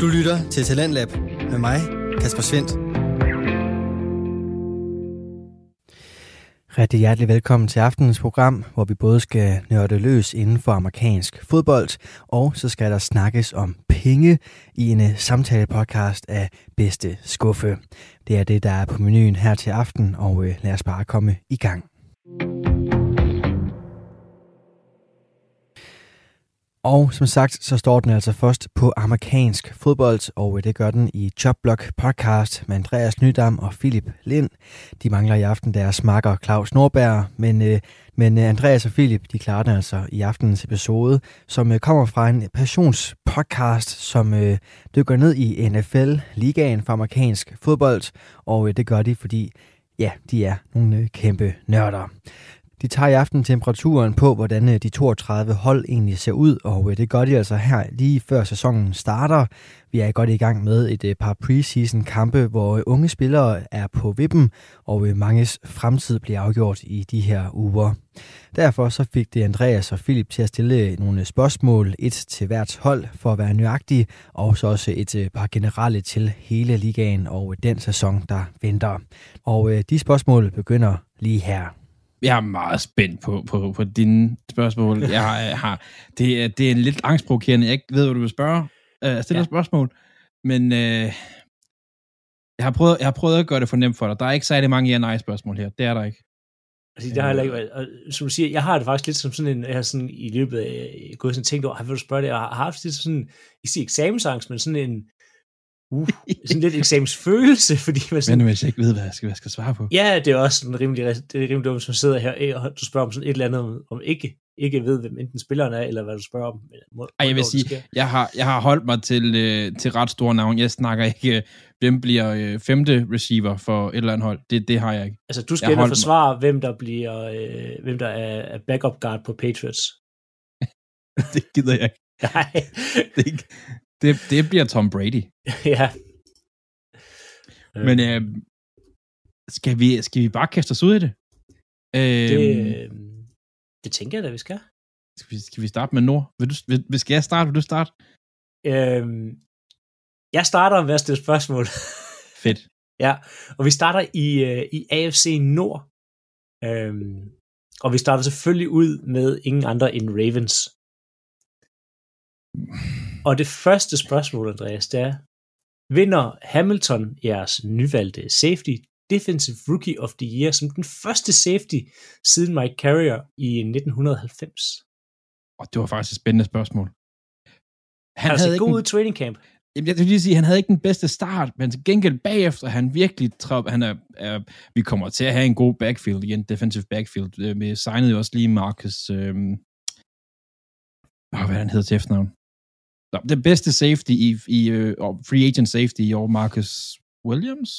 Du lytter til Talentlab med mig, Kasper Svendt. Rigtig hjertelig velkommen til aftenens program, hvor vi både skal nørde løs inden for amerikansk fodbold, og så skal der snakkes om penge i en øh, samtale-podcast af bedste skuffe. Det er det, der er på menuen her til aften, og øh, lad os bare komme i gang. Og som sagt, så står den altså først på amerikansk fodbold, og øh, det gør den i Chopblock podcast med Andreas Nydam og Philip Lind. De mangler i aften deres makker Claus Norberg, men, øh, men øh, Andreas og Philip, de klarer den altså i aftenens episode, som kommer fra en passionspodcast, som dykker ned i NFL-ligaen for amerikansk fodbold, og det gør de, fordi ja, de er nogle kæmpe nørder. De tager i aften temperaturen på, hvordan øh, de 32 hold egentlig ser ud, og øh, det gør de altså her lige før sæsonen starter. Vi er godt i gang med et øh, par preseason kampe, hvor unge spillere er på vippen, og manges fremtid bliver afgjort i de her uger. Derfor så fik det Andreas og Philip til at stille nogle spørgsmål, et til hvert hold for at være nøjagtig, og så også et par generelle til hele ligaen og den sæson, der venter. Og de spørgsmål begynder lige her jeg er meget spændt på, på, på dine spørgsmål. Jeg har, har, det, er, det er lidt angstprovokerende. Jeg ikke ved, hvad du vil spørge. Jeg stiller ja. spørgsmål. Men øh, jeg, har prøvet, jeg har prøvet at gøre det for nemt for dig. Der er ikke særlig mange ja-nej-spørgsmål her. Det er der ikke. Altså, det har jeg ikke og, som du siger, jeg har det faktisk lidt som sådan en, jeg har sådan i løbet af gået sådan tænkt over, vil du spørge det, jeg har haft lidt sådan, ikke sige eksamensangst, men sådan en, uh, sådan lidt eksamensfølelse, fordi man sådan... Men hvis jeg ikke ved, hvad jeg skal, hvad jeg skal svare på. Ja, det er også sådan rimelig, det er rimelig dumt, som sidder her, og du spørger om sådan et eller andet, om, om ikke, ikke ved, hvem enten spilleren er, eller hvad du spørger om. Må, Ej, jeg vil sige, jeg har, jeg har holdt mig til, øh, til ret store navn. Jeg snakker ikke, øh, hvem bliver øh, femte receiver for et eller andet hold. Det, det har jeg ikke. Altså, du skal ind og forsvare, mig. hvem der bliver, øh, hvem der er backup guard på Patriots. det gider jeg ikke. Nej. det, det, det bliver Tom Brady. ja. Men øh, skal, vi, skal vi bare kaste os ud i det? Øh, det, øh, det tænker jeg da, vi skal. Skal vi, skal vi starte med Nord? Vil du, vil, skal jeg starte? Vil du starte? Øh, jeg starter med at stille spørgsmål. Fedt. ja, og vi starter i, uh, i AFC Nord. Øhm, og vi starter selvfølgelig ud med ingen andre end Ravens. Og det første spørgsmål, Andreas, det er, vinder Hamilton jeres nyvalgte safety Defensive Rookie of the Year som den første safety siden Mike Carrier i 1990? Og det var faktisk et spændende spørgsmål. Han altså, havde god ud training camp. Jeg vil lige sige, at han havde ikke den bedste start, men til gengæld bagefter, han virkelig trop, han er, er, vi kommer til at have en god backfield igen, defensive backfield. Vi signede jo også lige Marcus, øhm, hvad han hedder til efternavn? Nå, det bedste safety i, i uh, free agent safety i år, Marcus Williams?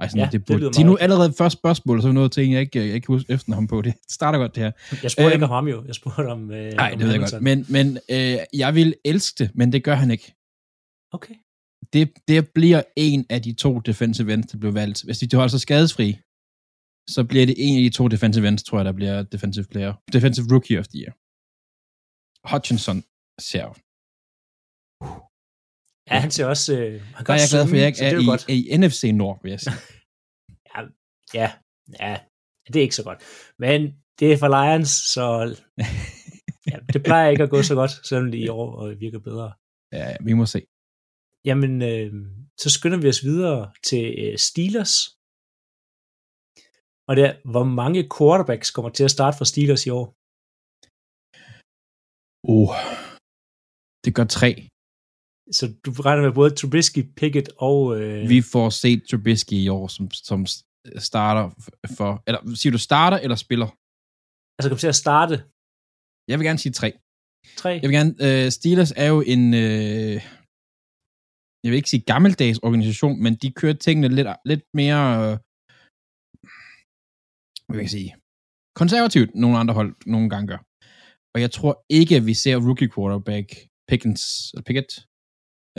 Ej, sådan, ja, det, burde, det de nu allerede første spørgsmål, så noget ting, jeg ikke, jeg ikke husker efter ham på. Det starter godt, det her. Jeg spurgte øhm, ikke om ham jo. Jeg spurgte om... Øh, nej, det ved jeg godt. Men, men øh, jeg vil elske det, men det gør han ikke. Okay. Det, det bliver en af de to defensive ends, der blev valgt. Hvis de holder sig skadesfri, så bliver det en af de to defensive ends, tror jeg, der bliver defensive player. Defensive rookie of the year. Hutchinson ser Ja, han ser også... Øh, han Der er jeg glad for, at jeg ikke er, i, i NFC Nord, vil jeg sige. ja, ja, ja, det er ikke så godt. Men det er for Lions, så ja, det plejer ikke at gå så godt, selvom det i år virker bedre. Ja, vi må se. Jamen, øh, så skynder vi os videre til øh, Steelers. Og det er, hvor mange quarterbacks kommer til at starte for Steelers i år? Oh, det gør tre. Så du regner med både Trubisky, Pickett og... Øh... Vi får set Trubisky i år, som, som starter for... Eller siger du starter eller spiller? Altså kommer til at starte? Jeg vil gerne sige tre. Tre? Jeg vil gerne... Øh, Steelers er jo en... Øh, jeg vil ikke sige gammeldags organisation, men de kører tingene lidt, lidt mere... Øh, hvad vil jeg sige? Konservativt, nogle andre hold nogle gange gør. Og jeg tror ikke, at vi ser rookie quarterback Pickens, eller Pickett,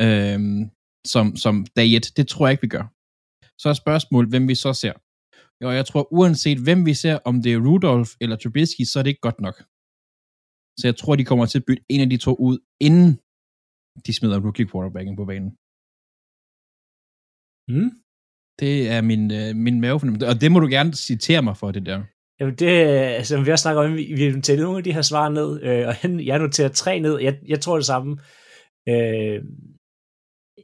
øhm, som, som dag 1. Det tror jeg ikke, vi gør. Så er spørgsmålet, hvem vi så ser. Og jeg tror, uanset hvem vi ser, om det er Rudolph eller Trubisky, så er det ikke godt nok. Så jeg tror, de kommer til at bytte en af de to ud, inden de smider rookie quarterbacken på banen. Mm. Det er min, øh, min mavefornemmelse, og det må du gerne citere mig for, det der. Jamen det, altså vi har snakket om, vi, vi har noteret nogle af de her svar ned, øh, og jeg noterer tre ned. Jeg, jeg tror det samme. Øh,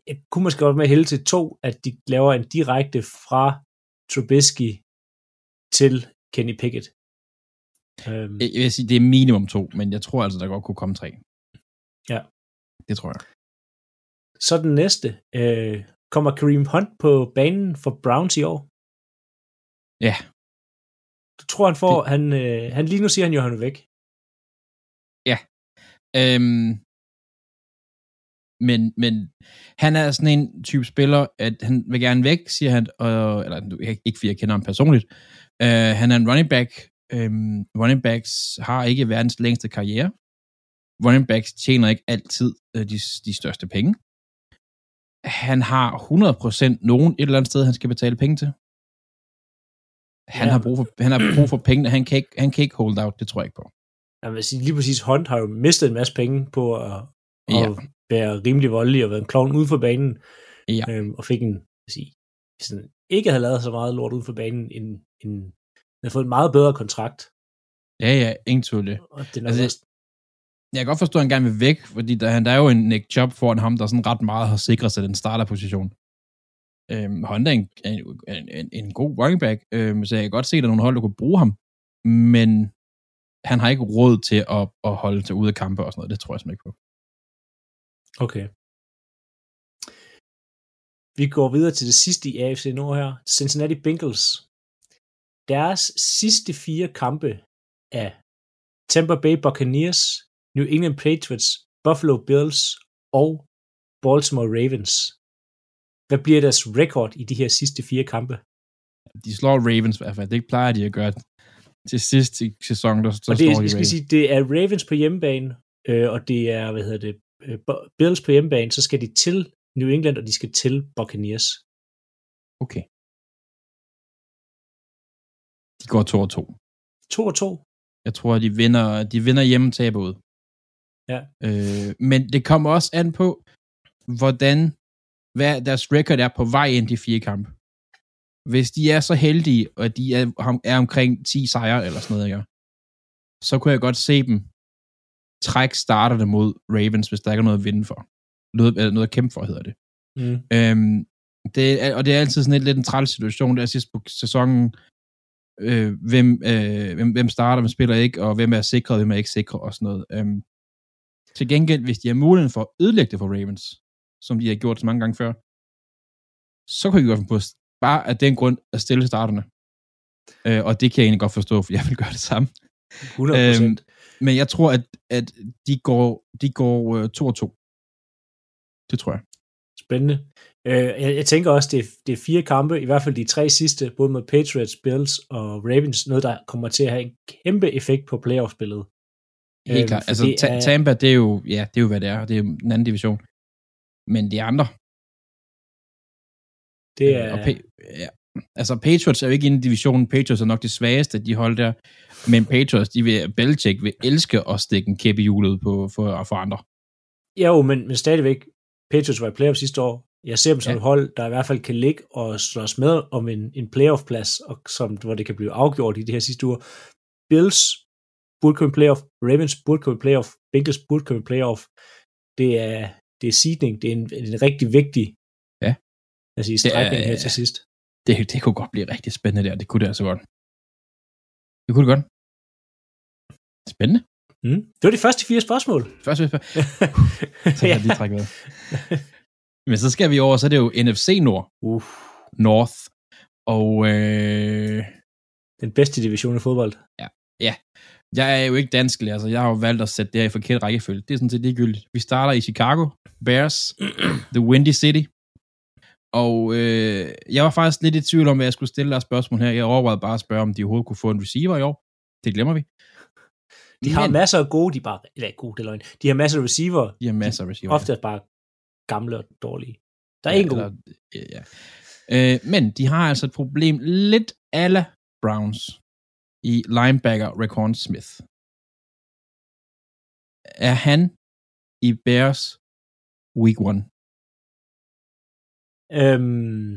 jeg kunne måske godt med hælde til to, at de laver en direkte fra Trubisky til Kenny Pickett. Øhm. Jeg vil sige, det er minimum to, men jeg tror altså, der godt kunne komme tre. Ja. Det tror jeg. Så den næste. Øh, kommer Kareem Hunt på banen for Browns i år? Ja. Du tror, han får... Det... Han, øh, han lige nu siger han jo, han er væk. Ja. Øhm, men, men han er sådan en type spiller, at han vil gerne væk, siger han, og, eller ikke fordi jeg kender ham personligt. Uh, han er en running back. Um, running backs har ikke verdens længste karriere. Running backs tjener ikke altid uh, de, de største penge. Han har 100% nogen et eller andet sted, han skal betale penge til. Han, ja. har, brug for, han har brug for penge, han kan, ikke, han kan ikke hold out, det tror jeg ikke på. Jeg vil sige, lige præcis Hunt har jo mistet en masse penge på at, at ja. Være rimelig voldelig og være en klovn ude for banen, ja. øhm, og fik en, sige, sådan, ikke havde lavet så meget lort ude for banen, end, end han har fået en meget bedre kontrakt. Ja, ja, ingen tvivl det. Og det er altså, også... Jeg kan godt forstå, at han gerne vil væk, fordi der, der er jo en Nick Chubb foran ham, der sådan ret meget har sikret sig den starterposition. Øhm, Honda er en, en, en, en god running back, øhm, så jeg kan godt se, at der er nogle hold, der kunne bruge ham, men han har ikke råd til at, at holde til ude af kampe og sådan noget. Det tror jeg simpelthen ikke på. Okay. Vi går videre til det sidste i AFC Nord her. Cincinnati Bengals. Deres sidste fire kampe af Tampa Bay Buccaneers, New England Patriots, Buffalo Bills og Baltimore Ravens. Hvad bliver deres rekord i de her sidste fire kampe? De slår Ravens i hvert fald. Det plejer de at gøre til sidst i sæsonen, der, der og det, slår de skal Ravens. sige, det er Ravens på hjemmebane, øh, og det er, hvad hedder det, øh, Bills på hjemmebane, så skal de til New England, og de skal til Buccaneers. Okay. De går 2 og 2. 2 og 2? Jeg tror, de vinder, de vinder hjemme taber ud. Ja. Øh, men det kommer også an på, hvordan hvad deres record er på vej ind i fire kampe. Hvis de er så heldige, og de er, er omkring 10 sejre eller sådan noget, ikke? så kunne jeg godt se dem træk starterne mod Ravens, hvis der ikke er noget at vinde for. Noget, eller noget at kæmpe for, hedder det. Mm. Øhm, det er, og det er altid sådan lidt, lidt en træls situation, der sidst på sæsonen, øh, hvem, øh, hvem, hvem starter, hvem spiller ikke, og hvem er sikret, hvem er ikke sikret, og sådan noget. Øhm, til gengæld, hvis de har muligheden for at ødelægge det for Ravens, som de har gjort så mange gange før, så kan vi godt på bare af den grund at stille starterne. Øh, og det kan jeg egentlig godt forstå, for jeg vil gøre det samme. 100%. Øhm, men jeg tror, at, at de går, de går øh, to og to. Det tror jeg. Spændende. Øh, jeg, jeg tænker også, det er, det er fire kampe, i hvert fald de tre sidste, både med Patriots, Bills og Ravens, noget, der kommer til at have en kæmpe effekt på playoff-spillet. Helt øh, klart. Altså, er... Tampa, det er jo, ja, det er jo, hvad det er. Det er jo en anden division. Men de andre, det øh, er... Og pa- ja. Altså, Patriots er jo ikke inde i divisionen. Patriots er nok det svageste, de hold der. Men Patriots, de vil, Belichick vil elske at stikke en kæppe i hjulet på, for, for andre. Ja, jo, men, men stadigvæk, Patriots var i playoff sidste år. Jeg ser dem som ja. et hold, der i hvert fald kan ligge og slås med om en, en playoff-plads, og som, hvor det kan blive afgjort i de her sidste uger. Bills burde komme playoff, Ravens burde komme playoff, Bengals burde komme playoff. Det er, det er seeding, det er en, en rigtig vigtig Altså i strækning her til sidst. Det, det kunne godt blive rigtig spændende der. Det kunne det altså godt. Det kunne det godt. Spændende. Mm. Det var de første fire spørgsmål. Første fire Så kan jeg lige trække. Men så skal vi over, så er det jo NFC Nord. Uh. North. Og øh... den bedste division i fodbold. Ja. ja. Jeg er jo ikke dansk altså Jeg har jo valgt at sætte det her i forkert rækkefølge. Det er sådan set ligegyldigt. Vi starter i Chicago. Bears. The Windy City. Og øh, jeg var faktisk lidt i tvivl om, hvad jeg skulle stille dig spørgsmål her. Jeg overvejede bare at spørge, om de overhovedet kunne få en receiver i år. Det glemmer vi. De Men, har masser af gode, de bare, eller gode, det løgn. De har masser af receiver. De har masser af receiver. Ofte er bare gamle og dårlige. Der er ja, en god. ja, ja. Øh, men de har altså et problem lidt alle Browns i linebacker Recon Smith. Er han i Bears week one? Øhm,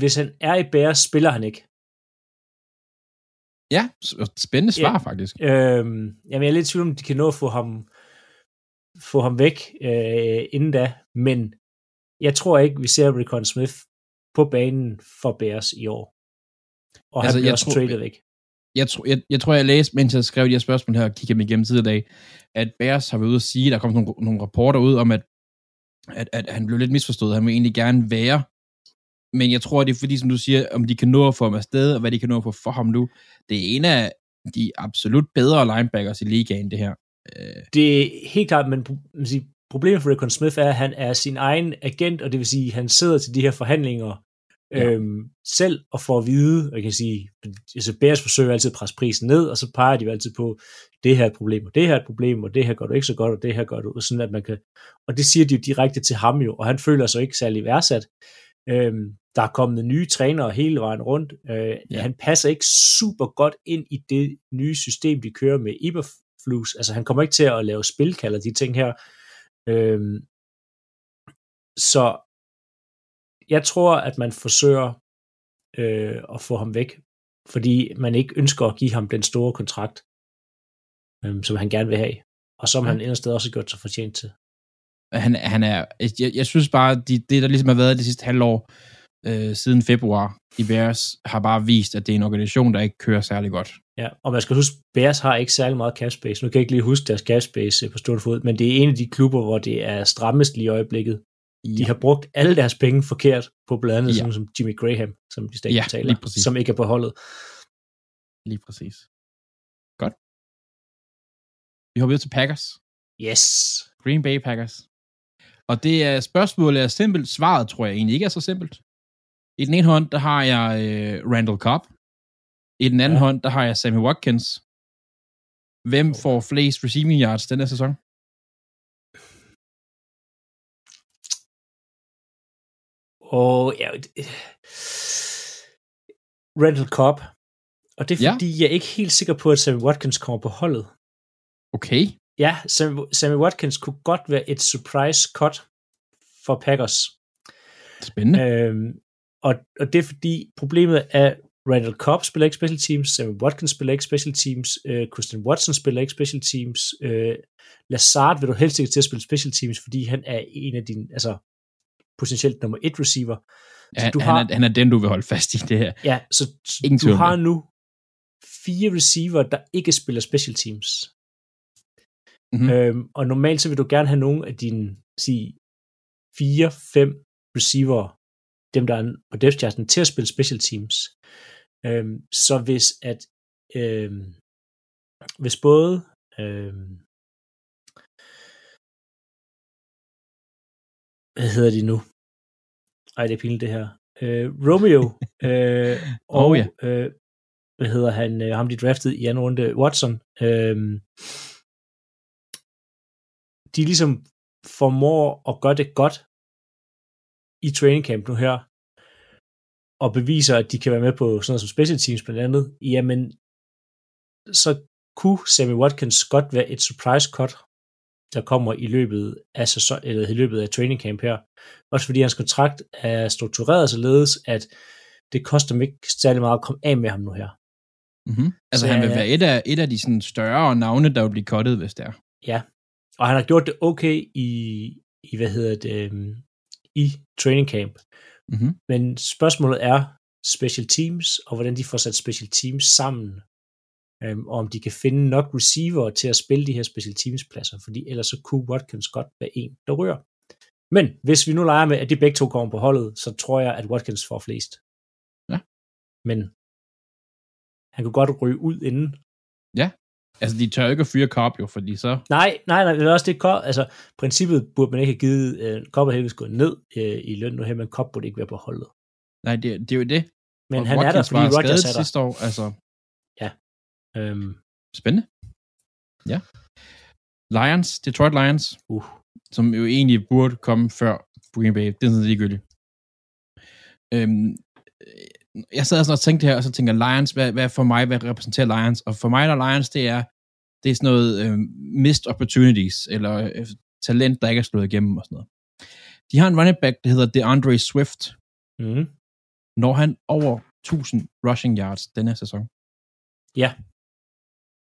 hvis han er i Bears, spiller han ikke. Ja, spændende svar Ja. faktisk. Øhm, jamen, jeg er lidt i tvivl om, de kan nå at få ham, få ham væk øh, inden da, men jeg tror ikke, vi ser Rikon Smith på banen for Bears i år. Og altså, han bliver jeg også tror- traded væk. Jeg, tror, jeg, jeg tror, jeg læste, mens jeg skrev de her spørgsmål her og kiggede dem igennem tidligere i dag, at Bears har været ude at sige, der kom nogle, nogle rapporter ud om, at, at, at han blev lidt misforstået. Han vil egentlig gerne være, men jeg tror, det er fordi, som du siger, om de kan nå at få ham afsted, og hvad de kan nå at få for ham nu. Det er en af de absolut bedre linebackers i ligaen, det her. Øh, Det er helt klart, men man kan sige, problemet for Recon Smith er, at han er sin egen agent, og det vil sige, at han sidder til de her forhandlinger Ja. øhm, selv og får at vide, jeg kan sige, altså Bears forsøger altid at presse prisen ned, og så peger de jo altid på, det her er et problem, og det her er et problem, og det her gør du ikke så godt, og det her gør du, og sådan at man kan, og det siger de jo direkte til ham jo, og han føler sig ikke særlig værdsat. Øhm, der er kommet nye trænere hele vejen rundt. Øh, ja. Han passer ikke super godt ind i det nye system, de kører med Iberflus. Altså han kommer ikke til at lave spilkald og de ting her. Øhm, så jeg tror, at man forsøger øh, at få ham væk, fordi man ikke ønsker at give ham den store kontrakt, øh, som han gerne vil have, og som Ja. han endnu sted også har gjort sig fortjent til. han, han er, jeg, jeg synes bare, de, det der ligesom har været det sidste halvår, øh, siden februar i Bears, har bare vist, at det er en organisation, der ikke kører særlig godt. Ja, og man skal huske, Bears har ikke særlig meget cap space. Nu kan jeg ikke lige huske deres cap space øh, på stående fod, men det er en af de klubber, hvor det er strammest lige i øjeblikket. De har brugt alle deres penge forkert på blandt andet Ja. ja. sådan som Jimmy Graham, som de stadig Ja, betaler, som ikke er på holdet. Lige præcis. Godt. Vi hopper videre til Packers. Yes. Green Bay Packers. Og det er spørgsmålet er simpelt. Svaret tror jeg egentlig ikke er så simpelt. I den ene hånd, der har jeg øh, Randall Cobb. I den anden ja. Ja. hånd, der har jeg Sammy Watkins. Hvem får flest receiving yards denne sæson? Og ja, det- Randall Cobb. Og det er Ja. fordi, jeg er ikke helt sikker på, at Sammy Watkins kommer på holdet. Okay. Ja, Sammy, Sammy Watkins kunne godt være et surprise cut for Packers. Spændende. Øhm, og, og det er fordi, problemet er, Randall Cobb spiller ikke special teams, Sammy Watkins spiller ikke special teams, øh, Christian Watson spiller ikke special teams, øh, Lazard vil du helst ikke til at spille special teams, fordi han er en af dine, altså potentielt nummer et receiver. Ja, Så han, du han, har, er, han er den, du vil holde fast i det her. ja, så, Ingen du har nu fire receiver, der ikke spiller special teams. Mhm. Øhm, og normalt så vil du gerne have nogle af dine, sige, fire, fem receiver, dem der er på depth charten, til at spille special teams. Øhm, så hvis at øhm, hvis både øhm, hvad hedder de nu? Ej, det er pinligt det her. Øh, Romeo øh, og Oh, ja. øh, hvad hedder han, øh, ham de draftede i anden runde, Watson, øh, de ligesom formår at gøre det godt i training camp nu her, og beviser, at de kan være med på sådan noget som special teams blandt andet, jamen, så kunne Sammy Watkins godt være et surprise cut, der kommer i løbet af, sæson, eller i løbet af training camp her. Også fordi hans kontrakt er struktureret således, at det koster ham ikke særlig meget at komme af med ham nu her. Mm-hmm. Altså, Så han vil være et af, et af de sådan, større navne, der vil blive cuttet, hvis det er. Ja, og han har gjort det okay i, i hvad hedder det, øhm, i training camp. Mm-hmm. Men spørgsmålet er special teams, og hvordan de får sat special teams sammen. Øhm, og om de kan finde nok receiver til at spille de her special teams pladser, fordi ellers så kunne Watkins godt være en, der rører. Men hvis vi nu leger med, at de begge to kommer på holdet, så tror jeg, at Watkins får flest. Ja. Men han kunne godt ryge ud inden. Altså, de tør ikke at fyre Cobb jo, fordi så... Nej, nej, nej, det er også det, Cobb, altså princippet burde man ikke have givet, øh, Cobb heldigvis gået ned øh, i løn nu her, men Cobb burde ikke være på holdet. Nej, det, det er jo det. Men Og han er der, Watkins fordi Rodgers er der. sidste år, altså... Øhm, Spændende. Ja. Lions, Detroit Lions, uh, som jo egentlig burde komme før Green Bay. Det er sådan ligegyldigt. Øhm, øh, jeg sad sådan og tænkte her, og så tænker Lions, hvad, hvad for mig, hvad repræsenterer Lions? Og for mig, der Lions, det er Det er sådan noget øh, missed opportunities, eller øh, talent, der ikke er slået igennem og sådan noget. De har en running back, der hedder DeAndre Swift. Mm. Når han over 1000 rushing yards denne sæson? Ja.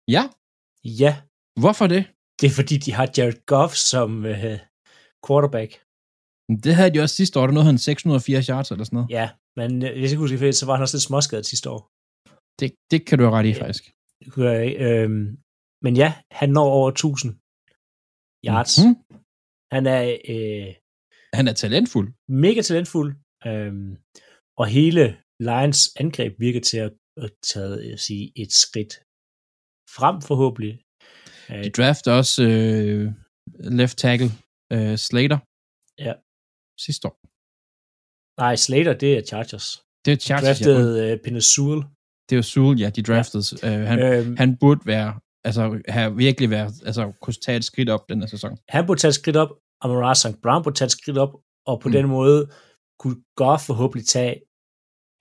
Ja? Ja. Hvorfor det? Det er fordi, de har Jared Goff som øh, quarterback. Det havde de også sidste år, der nåede han 680 yards eller sådan noget. Ja, men øh, hvis jeg ikke husker så var han også lidt småskadet sidste år. Det, det kan du have ret i, faktisk. Det kunne jeg ikke. Øhm, men ja, han når over 1000 yards. Mhm. Han er øh, Han er talentfuld. mega talentfuld, øhm, og hele Lions angreb virker til at, at tage at sige, et skridt frem forhåbentlig. Øh, De drafter også øh, left tackle øh, Slater. Ja. Sidste år. nej, Slater, det er Chargers. Det er Chargers. Draftede øh, Penesul. Det er Sewell, ja, de draftede. Ja. Øh, han, Øhm, han burde være, altså have virkelig været, altså kunne tage et skridt op den her sæson. han burde tage et skridt op, og Amara St. Brown burde tage et skridt op, og på Mm. den måde kunne Goff forhåbentlig tage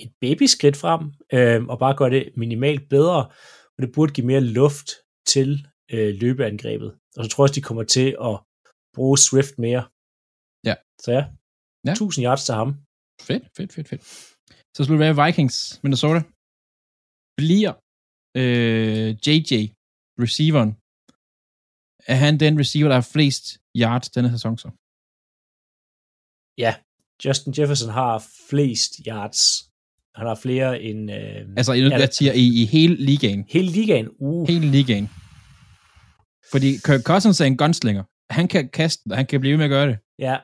et babyskridt frem, øh, og bare gøre det minimalt bedre, og det burde give mere luft til øh, løbeangrebet. Og så tror jeg også, de kommer til at bruge Swift mere. Ja. Så ja, Ja. 1000 yards til ham. Fedt, fedt, fedt, fedt. Så skulle det være Vikings, Minnesota. Bliver øh, JJ, receiveren, er han den receiver, der har flest yards denne sæson så? Ja, Justin Jefferson har flest yards. Han har flere end øh, Altså, jeg, jeg siger i, i hele ligaen. hele ligaen. Uh, Hele ligaen. Fordi Kirk Cousins er en gunslinger. Han kan kaste, og han kan blive ved med at gøre det. ja,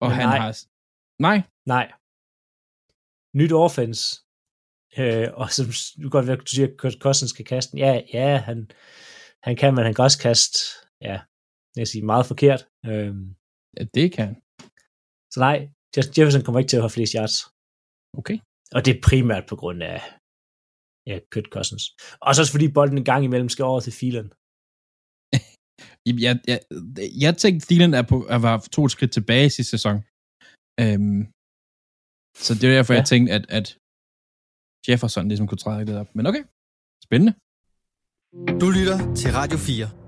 Og han nej. har... Nej, Nej. Nyt offense. Øh, og som du godt være, du siger, at Cousins kan kaste den. Ja, ja, han, han kan, men han kan også kaste, ja, jeg sige, meget forkert. Øh, ja, det kan så nej, Justin Jefferson kommer ikke til at have flest yards. Okay. Og det er primært på grund af ja, Kurt Cousins. Og så også fordi bolden en gang imellem skal over til filen. Jeg, jeg, jeg, jeg tænkte, Thielen er på, at var to skridt tilbage i sidste sæson. Øhm, så det er derfor, ja. Jeg tænkte, at, at Jefferson ligesom kunne træde lidt op. Men okay, spændende. Du lytter til Radio 4.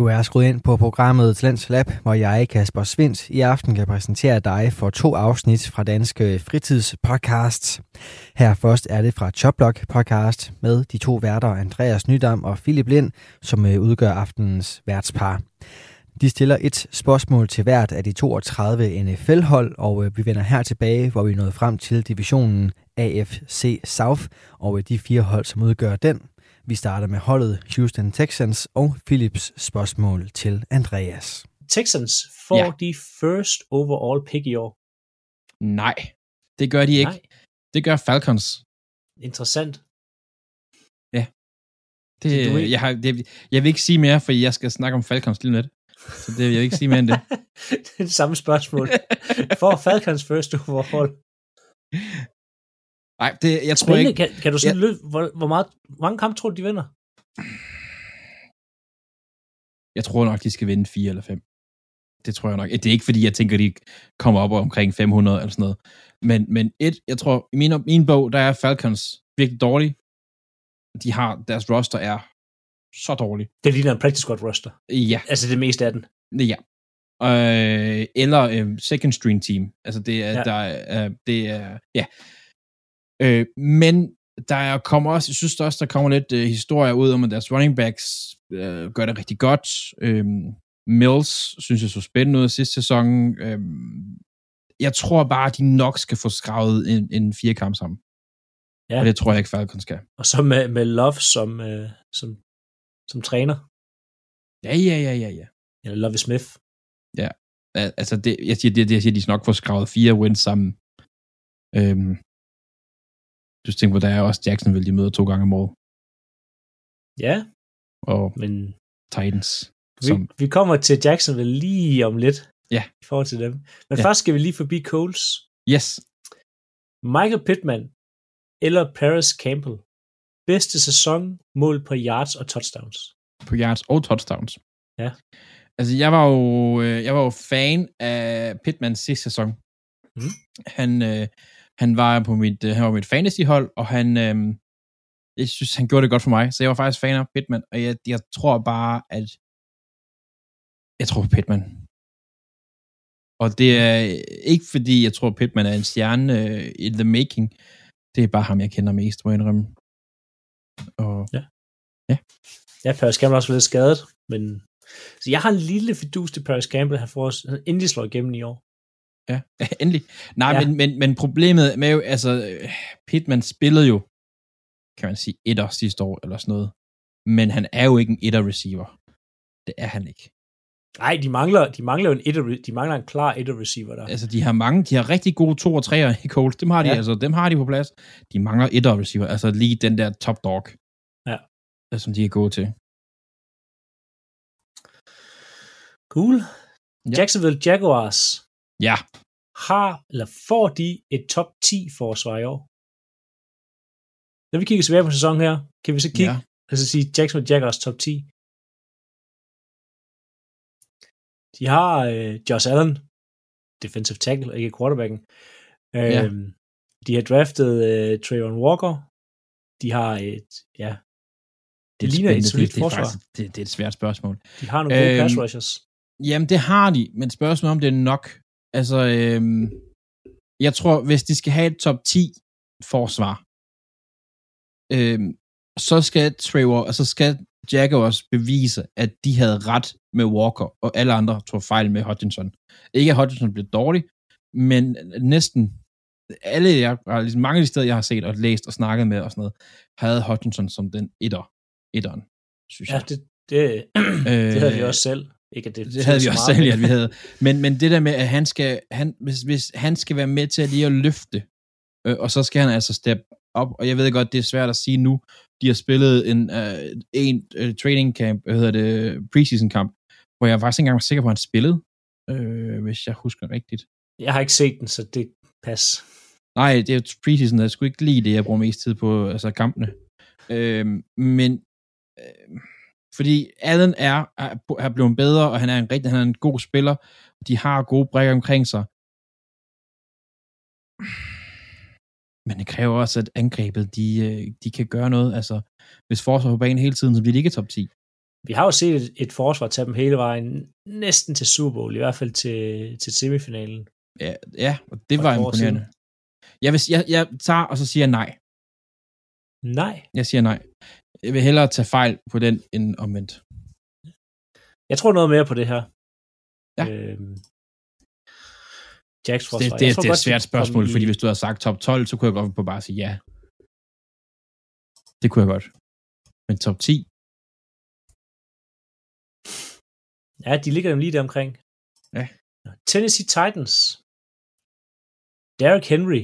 Du er skruet ind på programmet Talents Lab, hvor jeg, Kasper Svindt, i aften kan præsentere dig for to afsnit fra Danske Fritidspodcasts. Her først er det fra Choplock podcast med de to værter Andreas Nydam og Philip Lind, som øh, udgør aftenens værtspar. De stiller et spørgsmål til hvert af de 32 NFL-hold, og øh, vi vender her tilbage, hvor vi nåede frem til divisionen AFC South, og øh, de fire hold, som udgør den. Vi starter med holdet Houston Texans og Philips spørgsmål til Andreas. Texans får Ja. ja. de first overall pick i år. Nej, det gør de ikke. Nej, Det gør Falcons. interessant. Det, du er ikke- jeg, har, det, jeg vil ikke sige mere, for jeg skal snakke om Falcons lige lidt. Så det vil jeg ikke sige mere end det. det er det samme spørgsmål. For Falcons first overall. Nej, det, jeg tror Spændende. ikke... Kan, kan du sådan løbe, hvor, hvor, meget, hvor mange kampe tror du, de vinder? Jeg tror nok, de skal vinde 4 eller 5. Det tror jeg nok. Det er ikke, fordi jeg tænker, de kommer op omkring 500 eller sådan noget. Men, men et, jeg tror, i min, min bog, der er Falcons virkelig dårlige. De har, deres roster er så dårlig. Det ligner en practice squad roster. Ja, Altså det meste af den. ja. Øh, eller øh, second string team. Altså det er, ja. Der er, øh, det er, ja. Øh, men der er, kommer også, jeg synes også, der kommer lidt øh, historier ud om, at deres running backs øh, gør det rigtig godt. Øh, Mills synes jeg så spændende ud sidste sæson. Øh, jeg tror bare, at de nok skal få skravet en, en firekamp sammen. Ja. Ja. Og det tror jeg ikke, Falcons skal. Og så med, med Love som, øh, som, som træner. Ja, ja, ja, ja, ja. Eller Love Smith. Al- Altså, det, jeg siger, det, det, jeg siger, de skal nok få skravet fire wins sammen. Øhm, du tænker på, der er også Jacksonville, de møder to gange om året. Ja, Og men Titans. vi, Som, vi kommer til Jacksonville lige om lidt. Ja. I forhold til dem. Men Ja. først skal vi lige forbi Coles. yes, Michael Pittman eller Paris Campbell. Bedste sæson, mål på yards og touchdowns. på yards og touchdowns. Ja. Altså, jeg var jo, øh, jeg var jo fan af Pittmans sidste sæson. Mhm. Han, øh, han var på mit, øh, han var på mit fantasyhold, og han, øh, jeg synes, han gjorde det godt for mig, så jeg var faktisk fan af Pittman, og jeg, jeg tror bare, at jeg tror på Pittman. Og det er ikke fordi, jeg tror, Pittman er en stjerne uh, in the making. Det er bare ham, jeg kender mest, må jeg indrømme. Og, ja. Ja. Ja, Paris Campbell er også lidt skadet, men så jeg har en lille fidus til Paris Campbell, han får os endelig slår igennem i år. Ja, endelig. Nej, ja. Men, men, men problemet med jo, altså, Pittman spillede jo, kan man sige, etter sidste år, eller sådan noget. Men han er jo ikke en etter receiver. Det er han ikke. Nej, de mangler, de mangler en, etter, de mangler en klar etter receiver der. Altså, de har mange, de har rigtig gode to og treer i Colts. Dem har de, ja. altså, dem har de på plads. De mangler etter receiver, altså lige den der top dog. Ja. Som de er gode til. Cool. Ja. Jacksonville Jaguars. Ja. Har, eller får de et top 10 forsvar i år? Når vi kigger tilbage på sæsonen her, kan vi så kigge, ja. altså sige Jacksonville Jaguars top 10. De har øh, Josh Allen, defensive tackle, ikke quarterbacken. Øh, ja. De har draftet øh, Trayvon Walker. De har et, ja, det, det ligner et solidt forsvar. Det, det, det er et svært spørgsmål. De har nogle gode øhm, pass rushers. Jamen, det har de, men spørgsmålet om det er nok. Altså, øhm, jeg tror, hvis de skal have et top 10 forsvar, øhm, så skal Trevor, altså skal Jaguars bevise, at de havde ret med Walker, og alle andre tog fejl med Hutchinson. Ikke at Hutchinson blev dårlig, men næsten alle, jeg, ligesom mange af de steder, jeg har set og læst og snakket med og sådan noget, havde Hutchinson som den etter, etteren, synes ja, jeg. det, det, det havde vi også selv. Ikke, at det, det havde vi også selv, ja, vi havde. Men, men det der med, at han skal, han, hvis, hvis han skal være med til at lige at løfte, øh, og så skal han altså steppe op, og jeg ved godt, det er svært at sige nu, de har spillet en, uh, en uh, training camp, hvad hedder det, preseason kamp, hvor jeg faktisk ikke engang var sikker på, at han spillede, øh, hvis jeg husker rigtigt. Jeg har ikke set den, så det pas. Nej, det er jo preseason, jeg skulle ikke lide det, jeg bruger mest tid på, altså kampene. Øh, men øh, fordi Allen er, er, er blevet bedre, og han er en rigtig, han er en god spiller, de har gode brækker omkring sig. Men det kræver også, at angrebet, de, øh, de kan gøre noget. Altså, hvis forsvar på banen hele tiden, så bliver de ikke top 10. Vi har jo set et, et forsvar tage dem hele vejen, næsten til Super Bowl, i hvert fald til, til semifinalen. Ja, ja og det var imponerende. Jeg, vil, jeg, jeg tager, og så siger jeg nej. Nej? Jeg siger nej. Jeg vil hellere tage fejl på den, end omvendt. Jeg tror noget mere på det her. Ja. Øhm, Jacks forsvar. Det, det, det er et svært spørgsmål, i... fordi hvis du havde sagt top 12, så kunne jeg godt på bare sige ja. Det kunne jeg godt. Men top 10? Ja, de ligger dem lige der omkring. Ja. Tennessee Titans. Derrick Henry.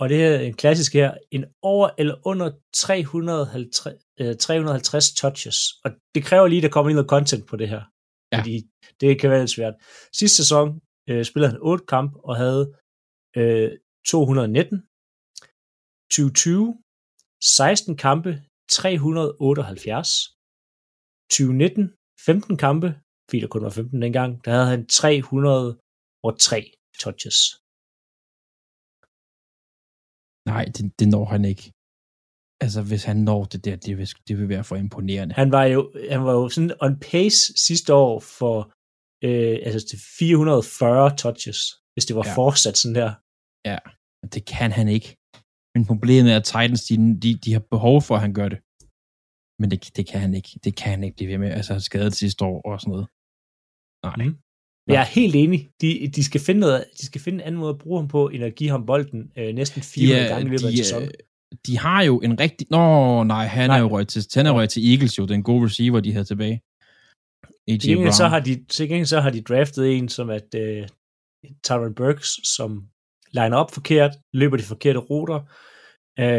Og det er en klassisk her. En over eller under 350, øh, 350 touches. Og det kræver lige, at der kommer noget content på det her. Ja. Fordi det kan være lidt svært. Sidste sæson øh, spillede han 8 kamp og havde øh, 219. 2020, 16 kampe, 378. 2019, 15 kampe, fordi der kun var 15 dengang, der havde han 303 touches. Nej, det, det når han ikke. Altså, hvis han når det der, det vil, det vil være for imponerende. Han var jo, han var jo sådan on pace sidste år for øh, altså til 440 touches, hvis det var ja. fortsat sådan der. Ja, det kan han ikke. Men problemet er, at Titans, de, de, de har behov for, at han gør det. Men det, det kan han ikke. Det kan han ikke blive ved med. Altså, skadet sidste år og sådan noget. Nej. Mm. Jeg er helt enig. De, de, skal finde noget, de skal finde en anden måde at bruge ham på, end at give ham bolden øh, næsten 400 ja, gange i løbet af sæsonen. De har jo en rigtig... Nå, nej, han nej. er jo røget til, han er røget til Eagles jo, den gode receiver, de havde tilbage. AJ til gengæld, så har de, til gengæld så har de draftet en, som at uh, Tyron Burks, som liner op forkert, løber de forkerte ruter,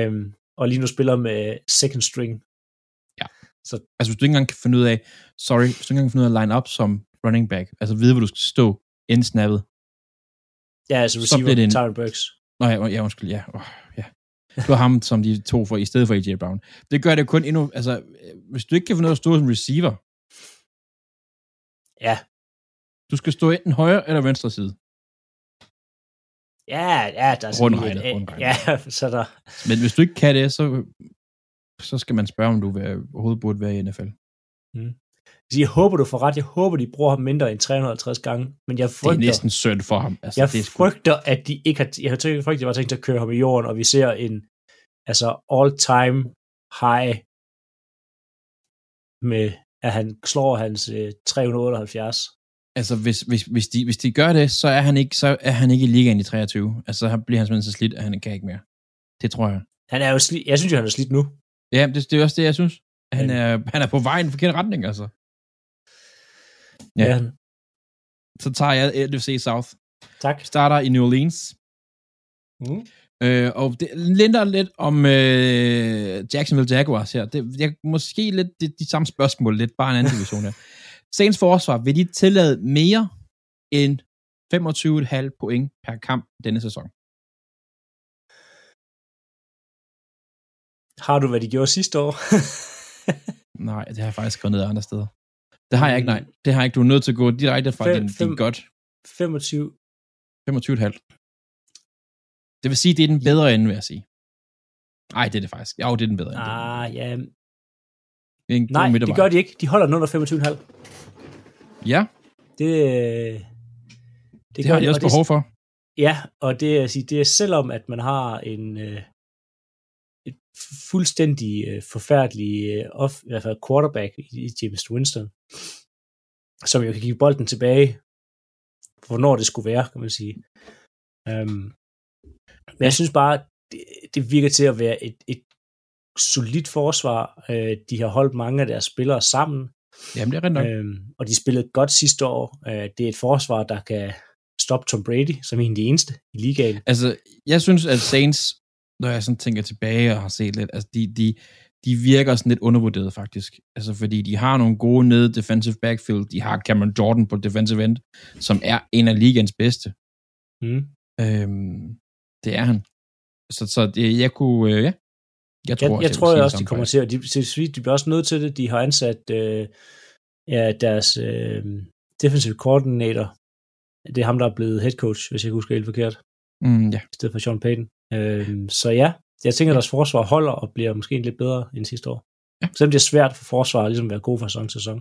um, og lige nu spiller med second string. Ja. Så, altså hvis du ikke engang kan finde ud af, sorry, hvis du ikke engang kan finde ud af at line up som running back, altså vide, hvor du skal stå inden snappet. Ja, altså receiver, en... Tyron Burks. Nå ja, ja undskyld, ja. Oh, ja. Det var ham, som de to for, i stedet for AJ Brown. Det gør det kun endnu, altså, hvis du ikke kan ud af at stå som receiver, Ja. Du skal stå enten højre eller venstre side. Ja, ja, der er sådan Rundregnet, lidt- rundregnet. Ja, så der, Men hvis du ikke kan det, så, så skal man spørge, om du vil, overhovedet burde være i NFL. så jeg håber, du får ret. Jeg håber, de bruger ham mindre end 350 gange, men jeg Det er frygter, næsten synd for ham. Altså, jeg det er sgu, frygter, at de ikke har, jeg frygter, jeg har tænkt at køre ham i jorden, og vi ser en, altså all-time high med, at han slår hans øh, 378. altså hvis, hvis, hvis, de, hvis de gør det, så er han ikke, så er han ikke i ligaen i 23. Altså, så bliver han simpelthen så slidt, at han kan ikke mere. Det tror jeg. Han er jo sli, jeg synes jo, han er slidt nu. Ja, det, det er også det, jeg synes. Han Men- er, han er på vej i en forkert retning, altså. Ja. Ja. Så tager jeg NFC South. Tak. Starter i New Orleans. Mm. Øh, og det linder lidt om øh, Jacksonville Jaguars her. Det, jeg, måske lidt de, de samme spørgsmål, lidt bare en anden division her. Saints forsvar, vil de tillade mere end 25,5 point per kamp denne sæson? Har du, hvad de gjorde sidste år? Nej, det har jeg faktisk skrevet ned andre steder. Det har jeg ikke, nej. Det har jeg ikke. Du er nødt til at gå direkte fra Fem- din, din godt 25. 25,5. Det vil sige, det er den bedre ende, vil jeg sige. Nej, det er det faktisk. Jo, det er den bedre ende. Ah, ja. Det er en Nej, det gør de ikke. De holder den under 25,5. Ja, Det, øh, det, det har de og også behov for. Ja, og det, er, sige, det er selvom, at man har en øh, fuldstændig øh, forfærdelig øh, off, i hvert fald quarterback i, i James Winston, som jo kan give bolden tilbage, hvornår det skulle være, kan man sige. Um, men jeg synes bare, det, det virker til at være et, et solidt forsvar. Øh, de har holdt mange af deres spillere sammen, Jamen, det er nok. Øhm, og de spillede godt sidste år. Øh, det er et forsvar, der kan stoppe Tom Brady, som en af de eneste i ligaen. Altså, jeg synes, at Saints, når jeg sådan tænker tilbage og har set lidt, altså, de, de, de virker sådan lidt undervurderet, faktisk. Altså, fordi de har nogle gode nede defensive backfield. De har Cameron Jordan på defensive end, som er en af ligaens bedste. Mm. Øhm, det er han. Så, så det, jeg kunne, øh, ja. Jeg Jeg, også, jeg tror sige også, de kommer til, at de, de bliver også nødt til det. De har ansat øh, ja, deres øh, defensive coordinator. Det er ham, der er blevet head coach, hvis jeg husker helt forkert, Mm, ja. i stedet for Sean Payton. Øh, så ja, jeg tænker, at deres forsvar holder og bliver måske lidt bedre end sidste år. Ja. Selvom det er svært for forsvaret ligesom at være god fra sæson til sæson.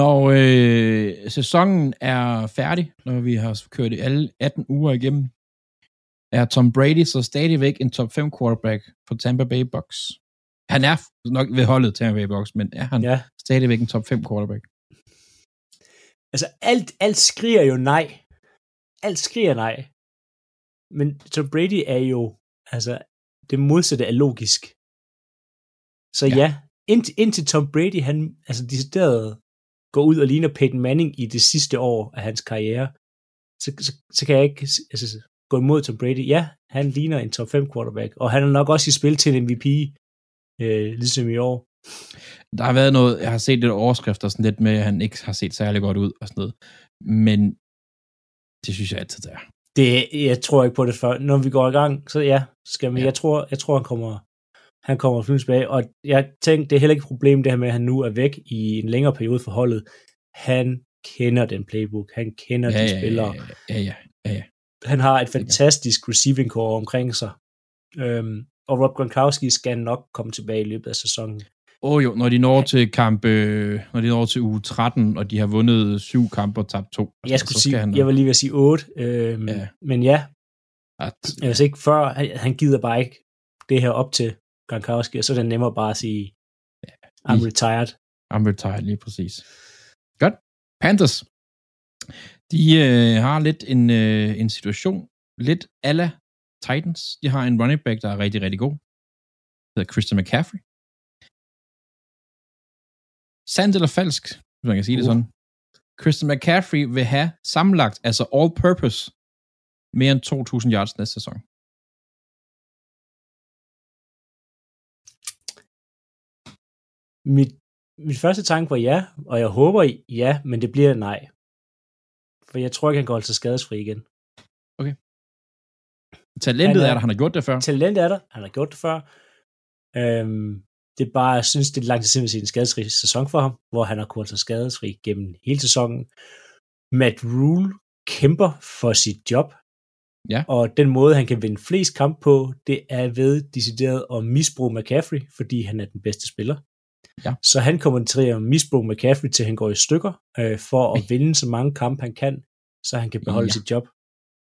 Når øh, sæsonen er færdig, når vi har kørt alle 18 uger igennem, er Tom Brady så stadigvæk en top 5 quarterback for Tampa Bay Bucks. Han er nok ved holdet Tampa Bay Bucks, men er han. Ja, stadigvæk en top 5 quarterback? altså alt, alt skriger jo nej. Alt skriger nej. Men Tom Brady er jo, altså, det modsatte er logisk. Så Ja. ja, ja indtil, Tom Brady, han altså decideret går ud og ligner Peyton Manning i det sidste år af hans karriere, så, så, så kan jeg ikke altså, gå imod Tom Brady. Ja, han ligner en top 5 quarterback, og han er nok også i spil til en MVP, øh, ligesom i år. Der har været noget, jeg har set lidt overskrifter sådan lidt med, at han ikke har set særlig godt ud og sådan noget. Men det synes jeg altid, det er. Det, jeg tror ikke på det før. Når vi går i gang, så ja, skal man, Ja. ja. jeg tror, jeg tror, han kommer, han kommer flyvende tilbage, og jeg tænkte, det er heller ikke et problem, det her med, at han nu er væk i en længere periode for holdet. Han kender den playbook, han kender Ja, de ja, spillere. ja, ja, ja, ja. Han har et fantastisk receiving core omkring sig. Øhm, og Rob Gronkowski skal nok komme tilbage i løbet af sæsonen. Åh oh, jo, når de når til kamp, øh, når de når til uge 13, og de har vundet syv kampe og tabt to. Jeg skulle så sige, han, jeg var lige ved at sige 8, øhm, Ja. men ja, at, hvis ikke før, han, gider bare ikke det her op til Gronkowski, og så er det nemmere bare at sige, I'm retired. I'm retired, lige præcis. Godt. Panthers. De øh, har lidt en, øh, en situation, lidt ala Titans. De har en running back, der er rigtig, rigtig god. Det hedder Christian McCaffrey. Sandt eller falsk, hvis man kan sige uh. det sådan. Christian McCaffrey vil have sammenlagt, altså all purpose, mere end 2.000 yards næste sæson. Mit, mit første tanke var ja, og jeg håber ja, men det bliver nej. For jeg tror ikke, han går altså skadesfri igen. Talentet Han er- er der, han har gjort det før. Talent er der, han har gjort det før. Øhm, det er bare, jeg synes, det er lang tid siden, vi har set en skadesfri sæson for ham, hvor han har kunnet sig skadesfri gennem hele sæsonen. Matt Rule kæmper for sit job. Ja. Og den måde, han kan vinde flest kamp på, det er ved decideret at misbruge McCaffrey, fordi han er den bedste spiller. Ja. Så han kommer til at misbruge McCaffrey, til han går i stykker, øh, for at vinde så mange kampe, han kan, så han kan beholde ja. sit job.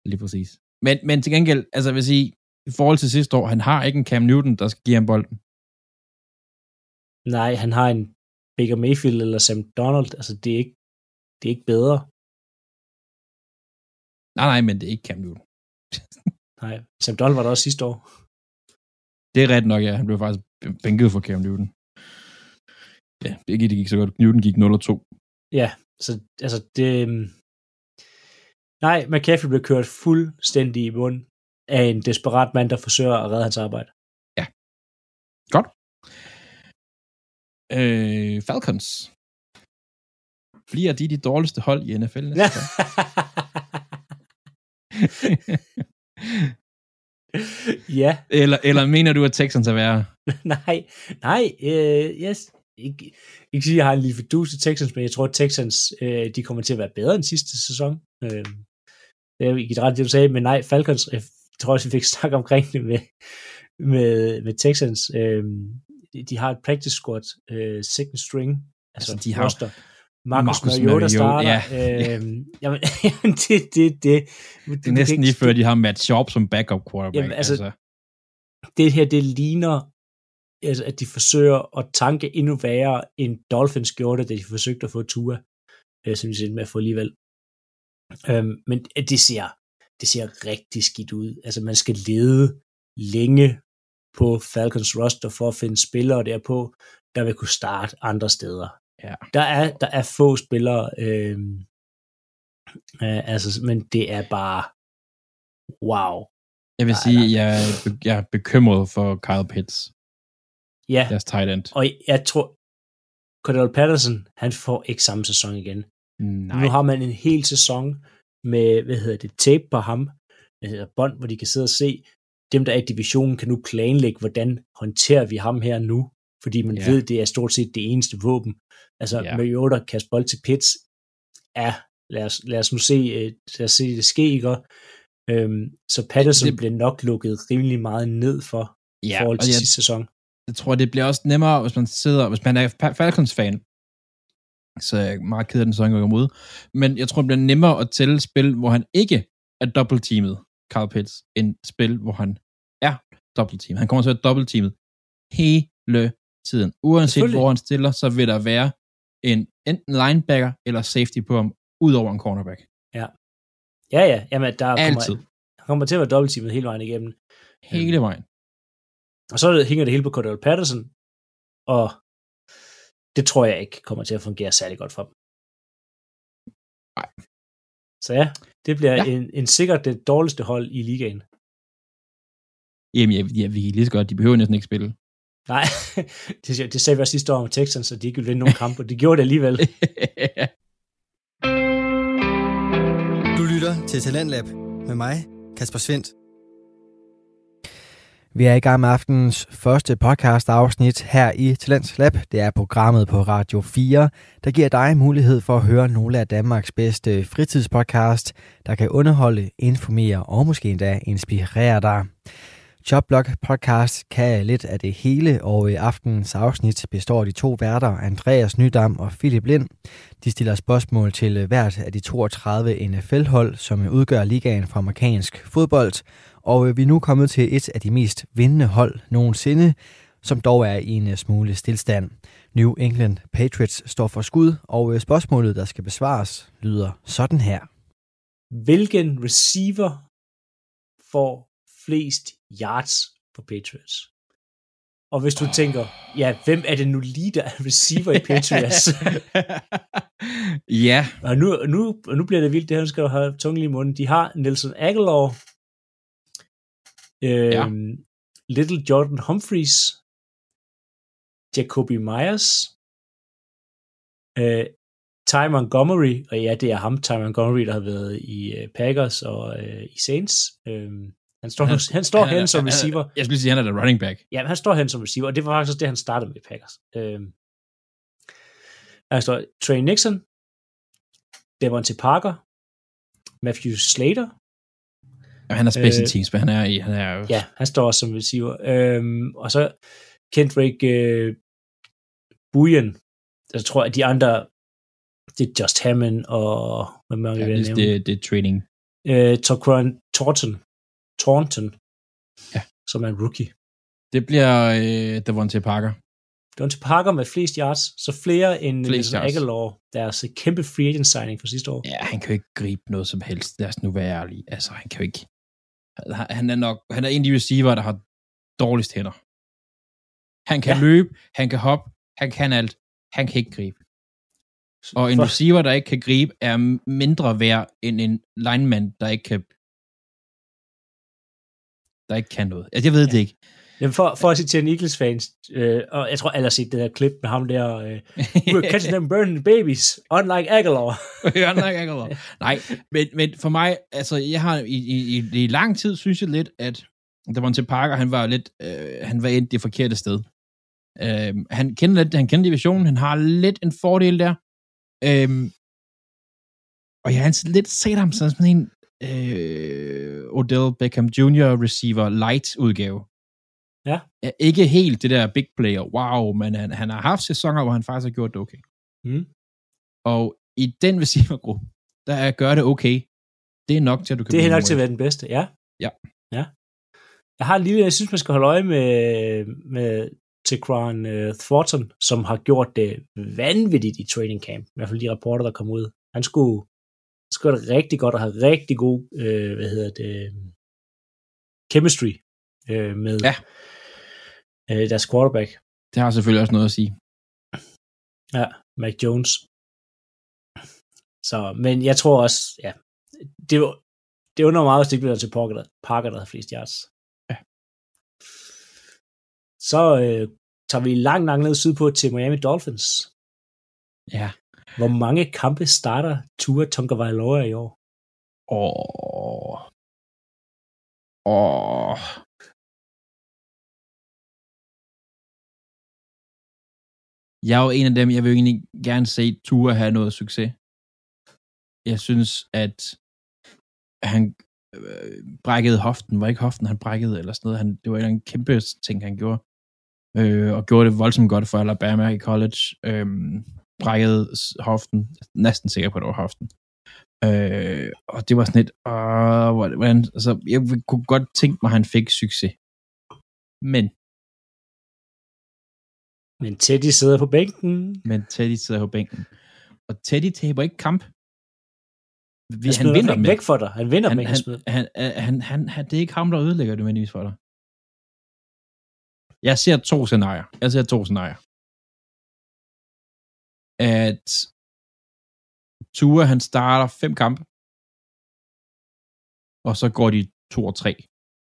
Lige præcis. Men, men til gengæld, altså jeg vil sige, i forhold til sidste år, han har ikke en Cam Newton, der skal give ham bolden. Nej, han har en Baker Mayfield eller Sam Donald, altså det er ikke, det er ikke bedre. Nej, nej, men det er ikke Cam Newton. Nej, Sam Donald var der også sidste år. Det er ret nok, ja. Han blev faktisk bænket for Cam Newton. Ja, det gik, det gik så godt. Newton gik 0 og 2. Ja, så altså det... øhm, Nej, McCaffrey blev kørt fuldstændig i mund af en desperat mand, der forsøger at redde hans arbejde. Godt. Øh, Falcons. Bliver de de dårligste hold i NFL næste år? ja, eller, eller mener du, at Texans er værre? nej, nej, øh, yes. Ikke, ikke sige, at jeg har en lille fidus til Texans, men jeg tror, at Texans øh, de kommer til at være bedre end sidste sæson. Øh, det er ikke ret, det du sagde, men nej, Falcons, jeg tror også, vi fik snakket omkring det med, med, med Texans. Øh, de, de har et practice squad, øh, second string, altså, Altså, de har- roster. Marcus, Mariota starter. ja. Øh, jamen, jamen, det, det, det, Det er næsten lige før, de har Matt Sharp som backup quarterback. Jamen, altså, det her, det ligner, altså, at de forsøger at tanke endnu værre, end Dolphins gjorde det, da de forsøgte at få Tua, øh, som de endte med at få alligevel. Øhm, men det ser, det ser rigtig skidt ud. Altså, man skal lede længe på Falcons roster for at finde spillere derpå, der vil kunne starte andre steder. Ja. Der, er, der er få spillere, øh, øh, altså, men det er bare wow. jeg vil sige, jeg er, jeg er bekymret for Kyle Pitts, Ja, deres tight end. Og jeg tror, Cordell Patterson, han får ikke samme sæson igen. Nej. Nu har man en hel sæson med, hvad hedder det, tape på ham, hedder bånd, hvor de kan sidde og se, dem der er i divisionen kan nu planlægge, hvordan håndterer vi ham her nu, fordi man Ja. ved, det er stort set det eneste våben. Altså, Ja. Mariota kaste bold til Pitts, ja, lad os, lad os nu se, øh, lad os se det ske, ikke? Øhm, så Patterson Det- blev nok lukket rimelig meget ned for i ja, forhold og til jeg, sidste sæson. jeg tror, det bliver også nemmere, hvis man sidder, hvis man er Fa- Falcons-fan, så er jeg meget ked af den sæson, jeg går imod. Men jeg tror, det bliver nemmere at tælle spil, hvor han ikke er dobbeltteamet, Carl Pitts, end spil, hvor han er dobbeltteamet. Han kommer til at være dobbeltteamet hele tiden. Uanset hvor han stiller, så vil der være en enten linebacker eller safety på ham, ud over en cornerback. Ja, ja, jamen, der kommer, Altid. han kommer til at være dobbeltteamet hele vejen igennem. Hele vejen. Og så er hænger det hele på Cordell Patterson, og det tror jeg ikke kommer til at fungere særlig godt for dem. Nej. Så ja, det bliver Ja. en, en sikkert det dårligste hold i ligaen. Jamen, jeg, jeg, vi kan lige så godt, de behøver næsten ikke spille. Nej, det, det sagde vi også sidste år om Texans, så de ikke ville vinde nogen kampe, og de gjorde det alligevel. Du lytter til Talentlab med mig, Kasper Svendt. Vi er i gang med aftenens første podcast afsnit her i Talents Lab. Det er programmet på Radio 4, der giver dig mulighed for at høre nogle af Danmarks bedste fritidspodcast, der kan underholde, informere og måske endda inspirere dig. Jobblock podcast kan lidt af det hele, og i aftenens afsnit består de to værter, Andreas Nydam og Philip Lind. De stiller spørgsmål til hvert af de 32 NFL-hold, som udgør ligaen for amerikansk fodbold, og vi er nu kommet til et af de mest vindende hold nogensinde, som dog er i en smule stillstand. New England Patriots står for skud, og spørgsmålet, der skal besvares, lyder sådan her. Hvilken receiver får flest yards for Patriots? Og hvis du tænker, ja, hvem er det nu lige, der er receiver i Patriots? ja, Og nu, nu, nu bliver det vildt, det her nu skal du have tungen i munden. De har Nelson Aguilar, øhm, Ja. ja. Little Jordan Humphreys, Jacoby Myers, øh, Ty Montgomery, og ja, det er ham, Ty Montgomery, der har været i øh, Packers og øh, i Saints. Øhm, han står, han, han står hen som receiver. Jeg skulle sige, han er der running back. Ja, han står hen som receiver, og det var faktisk det, han startede med i Packers. Øhm, der står Trey Nixon, Devontae Parker, Matthew Slater. Ja, han er special Øh, teams, men han er, i- han er. Ja, han står også som receiver. Øhm, og så Kendrick øh, Buyen. Jeg tror, at de andre, det er Just Hammond og hvad man ja det, det, det er trading. Øh, Torquan Thornton. Thornton. Ja. Som er en rookie. Det bliver øh, Devontae Parker. Deontay Parker med flest yards, så flere end Flest. Aguilar, deres kæmpe free agent signing fra sidste år. Ja, han kan jo ikke gribe noget som helst. Lad os nu være ærlige. Altså, han kan jo ikke... Han- er nok... Han er en af de receiver, der har dårligst hænder. Han kan Ja. ja. løbe, han kan hoppe, han kan alt. Han kan ikke gribe. Og en For- receiver, der ikke kan gribe, er mindre værd end en lineman, der ikke kan der ikke kan noget. Altså, jeg ved ja. det ikke. Jamen for, for at sige til en Eagles fans, øh, og jeg tror alle har set det der klip med ham der, øh, we're catching them burning babies, unlike Aguilar. Ikke lov. Nej, men, men for mig, altså, jeg har i, i, i, lang tid, synes jeg lidt, at Devontae Parker, han var lidt, øh, han var endt det forkerte sted. Øh, han kender lidt, han kender divisionen, han har lidt en fordel der. Øh, og jeg har lidt set ham som sådan en øh, Odell Beckham Jr. receiver light udgave. Ja. Er Ikke helt det der big player, wow, men han, han har haft sæsoner, hvor han faktisk har gjort det okay. Mm. Og i den receivergruppe, der er gør det okay. Det er nok til, at du kan Det er nok til at være den bedste, ja. Ja. ja. Jeg har lille, jeg synes, man skal holde øje med, med Tequan uh, Thornton, som har gjort det vanvittigt i training camp. I hvert fald de rapporter, der kom ud. Han skulle, han skulle det rigtig godt og have rigtig god, øh, hvad hedder det, chemistry øh, med Ja. Øh, deres quarterback, Det har selvfølgelig også noget at sige. ja, Mac Jones. Så, men jeg tror også, ja, det, det undrer mig meget, hvis det bliver til Parker, der, Parker, der har flest yards. Ja. Så øh, tager vi langt, langt ned sydpå til Miami Dolphins. Ja. Hvor mange kampe starter Tua Tagovailoa i år? Åh. Åh. Jeg er jo en af dem, jeg vil egentlig gerne se Ture have noget succes. Jeg synes, at han øh, brækkede hoften. Var ikke hoften, han brækkede eller sådan noget. Han, det var en kæmpe ting, han gjorde. Øh, og gjorde det voldsomt godt for Alabama i college. Øh, brækkede hoften. Næsten sikker på, at det var hoften. Øh, og det var sådan lidt, øh, hvordan, altså, jeg kunne godt tænke mig, at han fik succes. Men, men Teddy sidder på bænken. men Teddy sidder på bænken. Og Teddy taber ikke kamp. Vi, Han, han vinder med. væk for dig. Han vinder Han, med. han, Han, han, han, han, han, det er ikke ham, der ødelægger det nødvendigvis for dig. Jeg ser to scenarier. Jeg ser to scenarier. At Tua, han starter fem kampe, og så går de to og tre.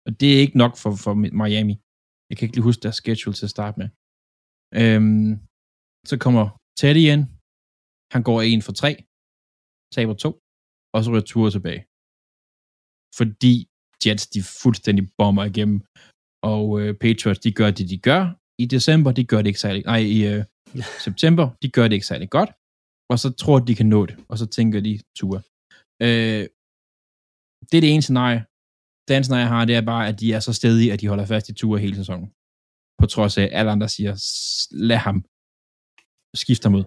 Og det er ikke nok for, for Miami. Jeg kan ikke lige huske deres schedule til at starte med. Øhm, så kommer Teddy ind. Han går en for tre, taber to, og så ryger Tua tilbage. Fordi Jets, de fuldstændig bomber igennem, og øh, Patriots, de gør det, de gør. I december, de gør det ikke særlig, nej, i øh, september, de gør det ikke særlig godt, og så tror de, de kan nå det, og så tænker de Tua. Øh, det er det ene scenarie. Det andet scenarie, jeg har, det er bare, at de er så stedige, at de holder fast i Tua hele sæsonen. På trods af, at alle andre siger, "S- lad ham skifte ham ud.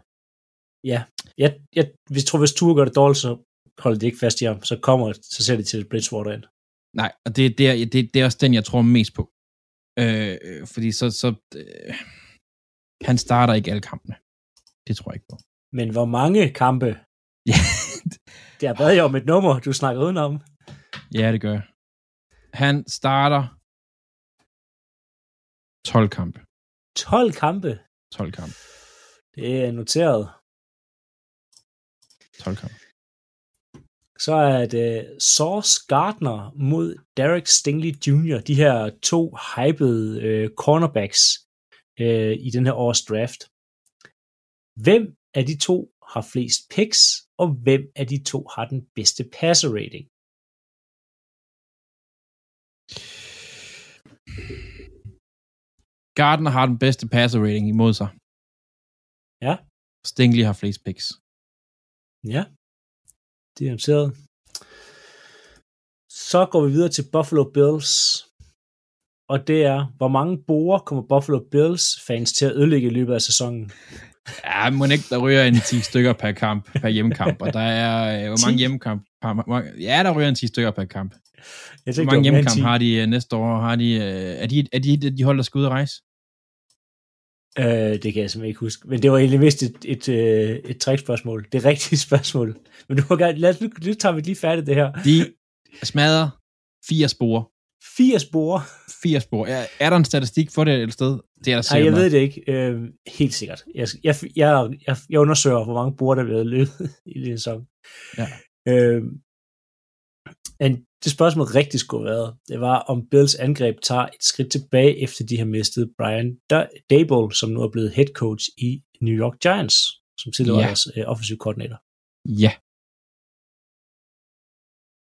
ja, jeg, jeg, hvis tror, hvis Tua gør det dårligt, så holder de ikke fast i ham. Så kommer, så ser de til Bridgewater ind. Nej, og det, det, er, det, det er også den, jeg tror mest på. Øh, øh, fordi så, så øh, han starter ikke alle kampene. Det tror jeg ikke på. Men hvor mange kampe? Ja, Det er bad jo om et nummer, du snakker udenom. ja, det gør jeg. Han starter 12 kampe. 12 kampe. 12 kampe. Det er noteret. 12 kampe. Så er det Sauce Gardner mod Derek Stingley Jr., de her to hypede øh, cornerbacks øh, i den her års draft. Hvem af de to har flest picks, og hvem af de to har den bedste passer rating? Gardner har den bedste passer rating imod sig. Ja. Stingley har flest picks. Ja, det er noteret. Så går vi videre til Buffalo Bills. Og det er, hvor mange borer kommer Buffalo Bills fans til at ødelægge i løbet af sæsonen? Ja, må ikke, der ryger en 10 stykker per kamp, per hjemmekamp, og der er, øh, hvor mange 10? hjemmekamp, par, hvor- ja, der ryger en 10 stykker per kamp. Jeg Hvor tænkte, mange hjemmekamp 10. har de øh, næste år? Har de, øh, er, de, er de de hold, der skal ud og rejse? Øh, det kan jeg simpelthen ikke huske. Men det var egentlig vist et, et, et, et trickspørgsmål. Det rigtige spørgsmål. Men du har gerne, lad os, nu, nu tager vi lige færdigt det her. De smadrer fire spore. 80 borer. Fire spor. Er, er der en statistik for det et sted? Det er der Nej, jeg ved det ikke. Øh, helt sikkert. Jeg, jeg, jeg, jeg, jeg undersøger, hvor mange borer, der er blevet løbet i den sæson. Ja. Øh, men det spørgsmål rigtig skulle have været, det var, om Bills angreb tager et skridt tilbage, efter de har mistet Brian Da- Dable, som nu er blevet head coach i New York Giants, som tidligere Ja. var deres øh, offensive koordinator. Ja.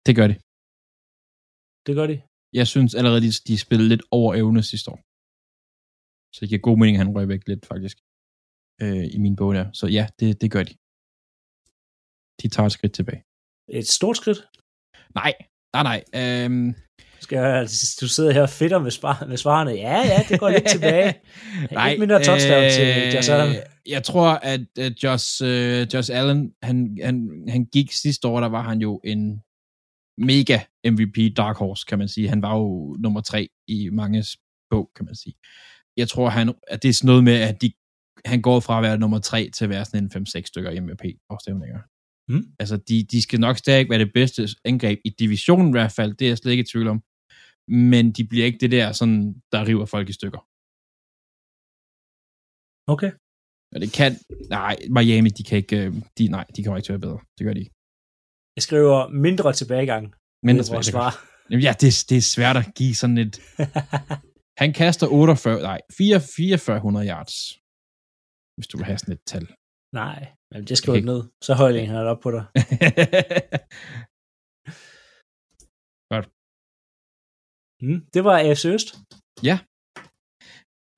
Det gør de. Det gør de. Jeg synes allerede, de, de spillede lidt over evne sidste år. Så det giver god mening, at han røg væk lidt, faktisk. Øh, I min bog der. Så ja, det, det gør de. De tager et skridt tilbage. Et stort skridt. Nej, nej, nej. Øhm, Skal jeg, du sidder her og fedter med, spar, med svarene. Ja, ja, det går lidt tilbage. Nej, Ikke mindre touchdown til Josh Allen. Jeg tror, at uh, Josh, uh, Josh Allen, han, han, han gik sidste år, der var han jo en mega MVP dark horse, kan man sige. Han var jo nummer tre i mange bog, kan man sige. Jeg tror, han, at det er sådan noget med, at de, han går fra at være nummer tre til at være sådan en 5-6 stykker MVP-afstemninger. Mm. Altså, de, de skal nok stadig være det bedste angreb i divisionen i hvert fald, det er jeg slet ikke i tvivl om. Men de bliver ikke det der, sådan, der river folk i stykker. Okay. Og det kan... Nej, Miami, de kan ikke... øh, De, nej, de kommer ikke til at være bedre. Det gør de ikke. Jeg skriver mindre tilbagegang. Men Det er vores svar. Ja, det, det er svært at give sådan et... Han kaster 48... Nej, 4, 4400 yards. Hvis du vil have sådan et tal. Nej, men det skriver Okay. ned. Så højler han op på dig. Mm, det var AFC Øst.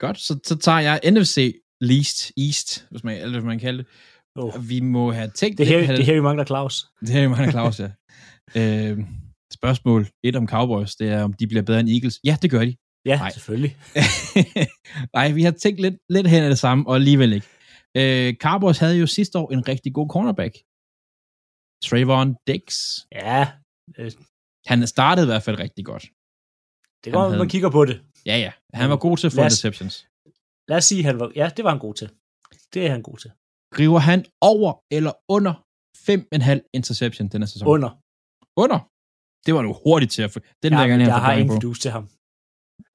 Godt, så, så tager jeg NFC Least East, hvis man, eller hvis man kan kalde det. Oh. Vi må have tænkt Det, er lidt... her, det er her, vi mangler Claus. Det er jo mange Claus, ja. øh, spørgsmål et om Cowboys, det er, om de bliver bedre end Eagles. Ja, det gør de. Ja, Nej. selvfølgelig. Nej, vi har tænkt lidt, lidt hen af det samme, og alligevel ikke. Øh, Cowboys havde jo sidste år en rigtig god cornerback. Trayvon Diggs. Ja, øh, Han startede i hvert fald rigtig godt. det går, Han man havde- kigger på det. Ja, ja. Han var god til at få os- interceptions. Lad os sige, han var, ja, det var han god til. Det er han god til. River han over eller under 5,5 interception denne sæson? Under. Under? Det var nu hurtigt til at få. Den Ja, have jeg har ingen fidus til ham.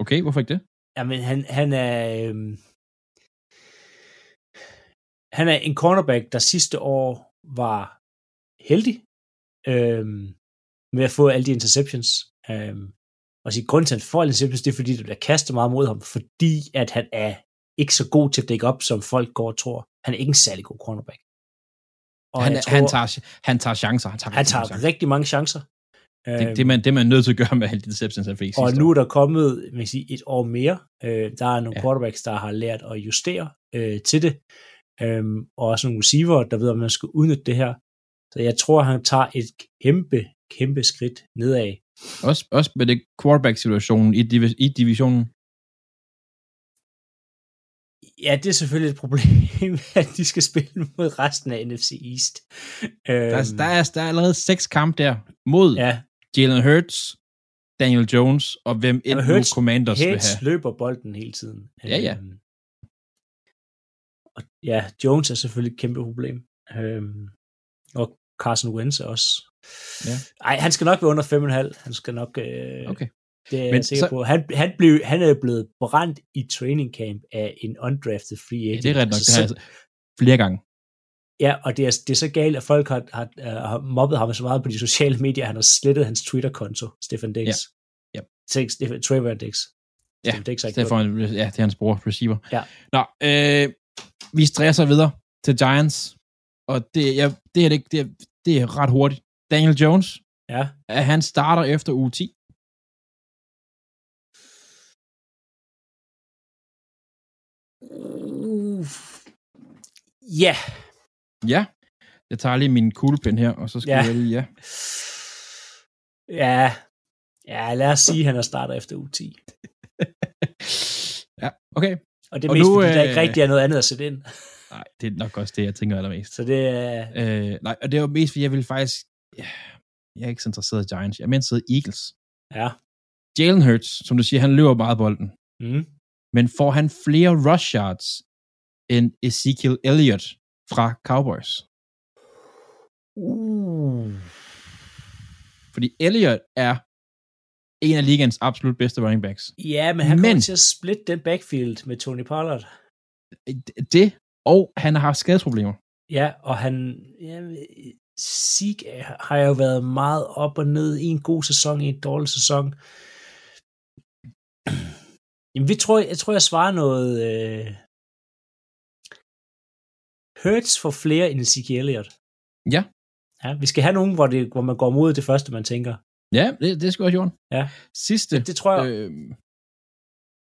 Okay, hvorfor ikke det? Jamen, han, han er... Øhm, han er en cornerback, der sidste år var heldig øhm, med at få alle de interceptions. Øhm, og sige, grunden til, at han får alle interceptions, det er, fordi der bliver kastet meget mod ham, fordi at han er ikke så god til at dække op, som folk går og tror. Han er ikke en særlig god cornerback. Og Han, jeg han, tager, han tager chancer. Han tager, han rigtig mange tager chancer. rigtig mange chancer. Det, det, er man, det er man nødt til at gøre med alle de interceptions, han fik Og nu er der kommet man kan sige, et år mere. Øh, der er nogle ja. quarterbacks, der har lært at justere øh, til det. Øhm, og også nogle receiver, der ved, om man skal udnytte det her. Så jeg tror, han tager et kæmpe, kæmpe skridt nedad. Også, også med det quarterback-situationen i, divi- i divisionen. Ja, det er selvfølgelig et problem, at de skal spille mod resten af NFC East. Øhm, Der, er, der, er, der er allerede seks kampe der mod ja. ja, Jalen Hurts, Daniel Jones og hvem end nu Hurts- Commanders vil Heads have. løber bolden hele tiden. Ja, ja. Øhm, ja, Jones er selvfølgelig et kæmpe problem. Øhm, og Carson Wentz er også. Ja. Ej, han skal nok være under 5,5. Han skal nok... Øh, Okay. Det er Men jeg sikker så- på. Han, han, blev, han er blevet brændt i training camp af en undrafted free Ja, agent. det er ret nok. Altså, Det har så- altså flere gange. Ja, og det er, det er så galt, at folk har, har, øh, har mobbet ham så meget på de sociale medier, at han har slettet hans Twitter-konto, Stefan Dix. Ja. Ja. Dix, Stefan, Trevor Dix. Ja, Stefan Dix har ikke Stefan, ja, det er hans bror, receiver. Ja. Nå, øh, vi stresser videre til Giants, og det, ja, det, er, det, det, er, det er ret hurtigt. Daniel Jones, Ja, han starter efter uge 10. Uh. Ja. Ja, jeg tager lige min kuglepen her, og så skal Ja. jeg lige, ja. Ja. Ja, lad os sige, at han er starter efter u 10. ja, okay. Og det er Og mest, nu, fordi der øh, ikke rigtig er noget andet at sætte ind. Nej, det er nok også det, jeg tænker allermest. Så det er... Øh, nej, og det var mest, fordi jeg ville faktisk... Jeg er ikke så interesseret i Giants. Jeg er mere interesseret i Eagles. Ja. Jalen Hurts, som du siger, han løber meget bolden. Mm. Men får han flere rush yards end Ezekiel Elliott fra Cowboys? Uh. Fordi Elliott er en af ligens absolut bedste running backs. Ja, men han kommer Men- til at splitte den backfield med Tony Pollard. Det, og han har skadesproblemer. Ja, og han... Ja, Sig har jo været meget op og ned i en god sæson, i en dårlig sæson. Jamen, vi tror, jeg tror, jeg svarer noget... Øh... Hurts for flere end Ezekiel Elliott. Ja. Ja, vi skal have nogen, hvor, det, hvor man går mod det første, man tænker. Ja, det, det skal også Jorden. Ja. Sidste. Det tror jeg... Øh,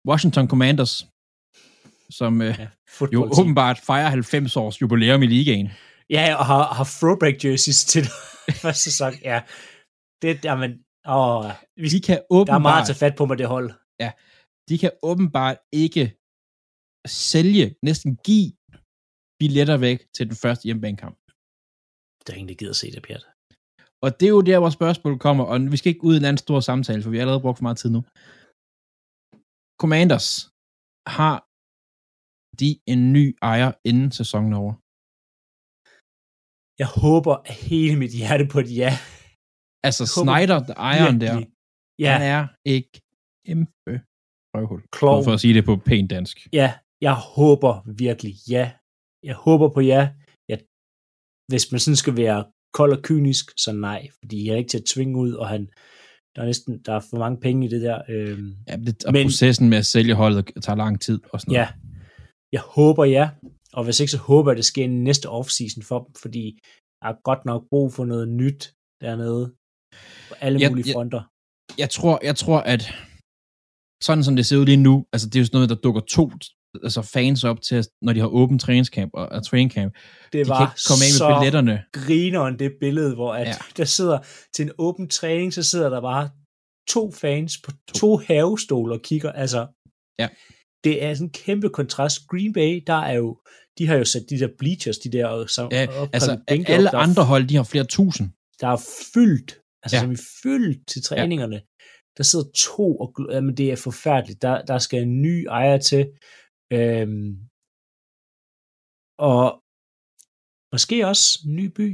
Washington Commanders, som øh, ja, jo åbenbart fejrer 90 års jubilæum i ligaen. Ja, og har, har throwback jerseys til første sæson. Ja, det, jamen, åh, vi, De kan der er meget at åbenbart, tage fat på med det hold. de kan åbenbart ikke sælge, næsten give billetter væk til den første hjemmebanekamp. Der er ingen, der gider se det, Pjat. Og det er jo der, hvor spørgsmålet kommer, og vi skal ikke ud i en anden stor samtale, for vi har allerede brugt for meget tid nu. Commanders har de en ny ejer inden sæsonen er over. Jeg håber af hele mit hjerte på et ja. Altså håber Snyder, der ejeren der. Ja, han er ikke kæmpe røvhul. For at sige det på pænt dansk. ja, jeg håber virkelig ja. Jeg håber på ja. Jeg, hvis man sådan skal være kold og kynisk, så nej. Fordi jeg er ikke til at tvinge ud, og han, der er næsten der er for mange penge i det der. Øhm, Ja, det, og Men- processen med at sælge holdet tager lang tid og sådan Ja, jeg håber ja, og hvis ikke, så håber jeg, at det sker i næste offseason for dem, fordi der er godt nok brug for noget nyt dernede, på alle Ja, mulige fronter. Jeg tror, jeg tror, at sådan som det ser ud lige nu, altså det er jo sådan noget, der dukker to altså fans op til, når de har åbent træningscamp og, og training camp. Det De var kan ikke komme af med så billetterne. grineren det billede, hvor at Ja. der sidder til en åben træning, så sidder der bare to fans på to, to havestole og kigger. Altså, Ja. det er sådan en kæmpe kontrast. Green Bay, der er jo, de har jo sat de der bleachers, de der som, Ja, altså alle op, andre hold, de har flere tusind. der er fyldt, altså Ja. som i fyldt til træningerne. Ja. Der sidder to, og jamen det er forfærdeligt. Der, der skal en ny ejer til. Øhm, og måske også ny by.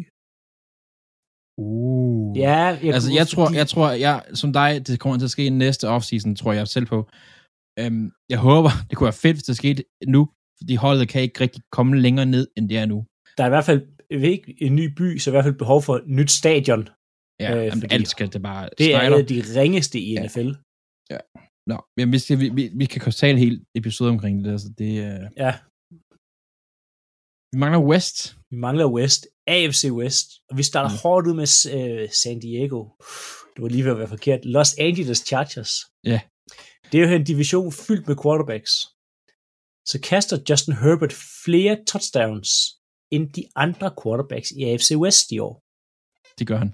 Uh. Ja, jeg, altså, jeg tror, jeg tror, jeg, som dig, det kommer til at ske i næste offseason, tror jeg selv på. Øhm, jeg håber, det kunne være fedt, hvis det skete nu, fordi holdet kan ikke rigtig komme længere ned, end det er nu. der er i hvert fald ikke, en ny by, så i hvert fald behov for et nyt stadion. Ja, Øh, jamen, alt skal det bare Det er de ringeste i Ja. NFL. Nå, men vi, skal, vi, vi, vi kan tale helt episode omkring det, altså det øh, Ja, vi mangler West. vi mangler West, AFC West, og vi starter Mm. hårdt ud med uh, San Diego. Det var lige ved at være forkert. Los Angeles Chargers. Ja. Det er jo en division fyldt med quarterbacks. Så kaster Justin Herbert flere touchdowns end de andre quarterbacks i AFC West i år. Det gør han.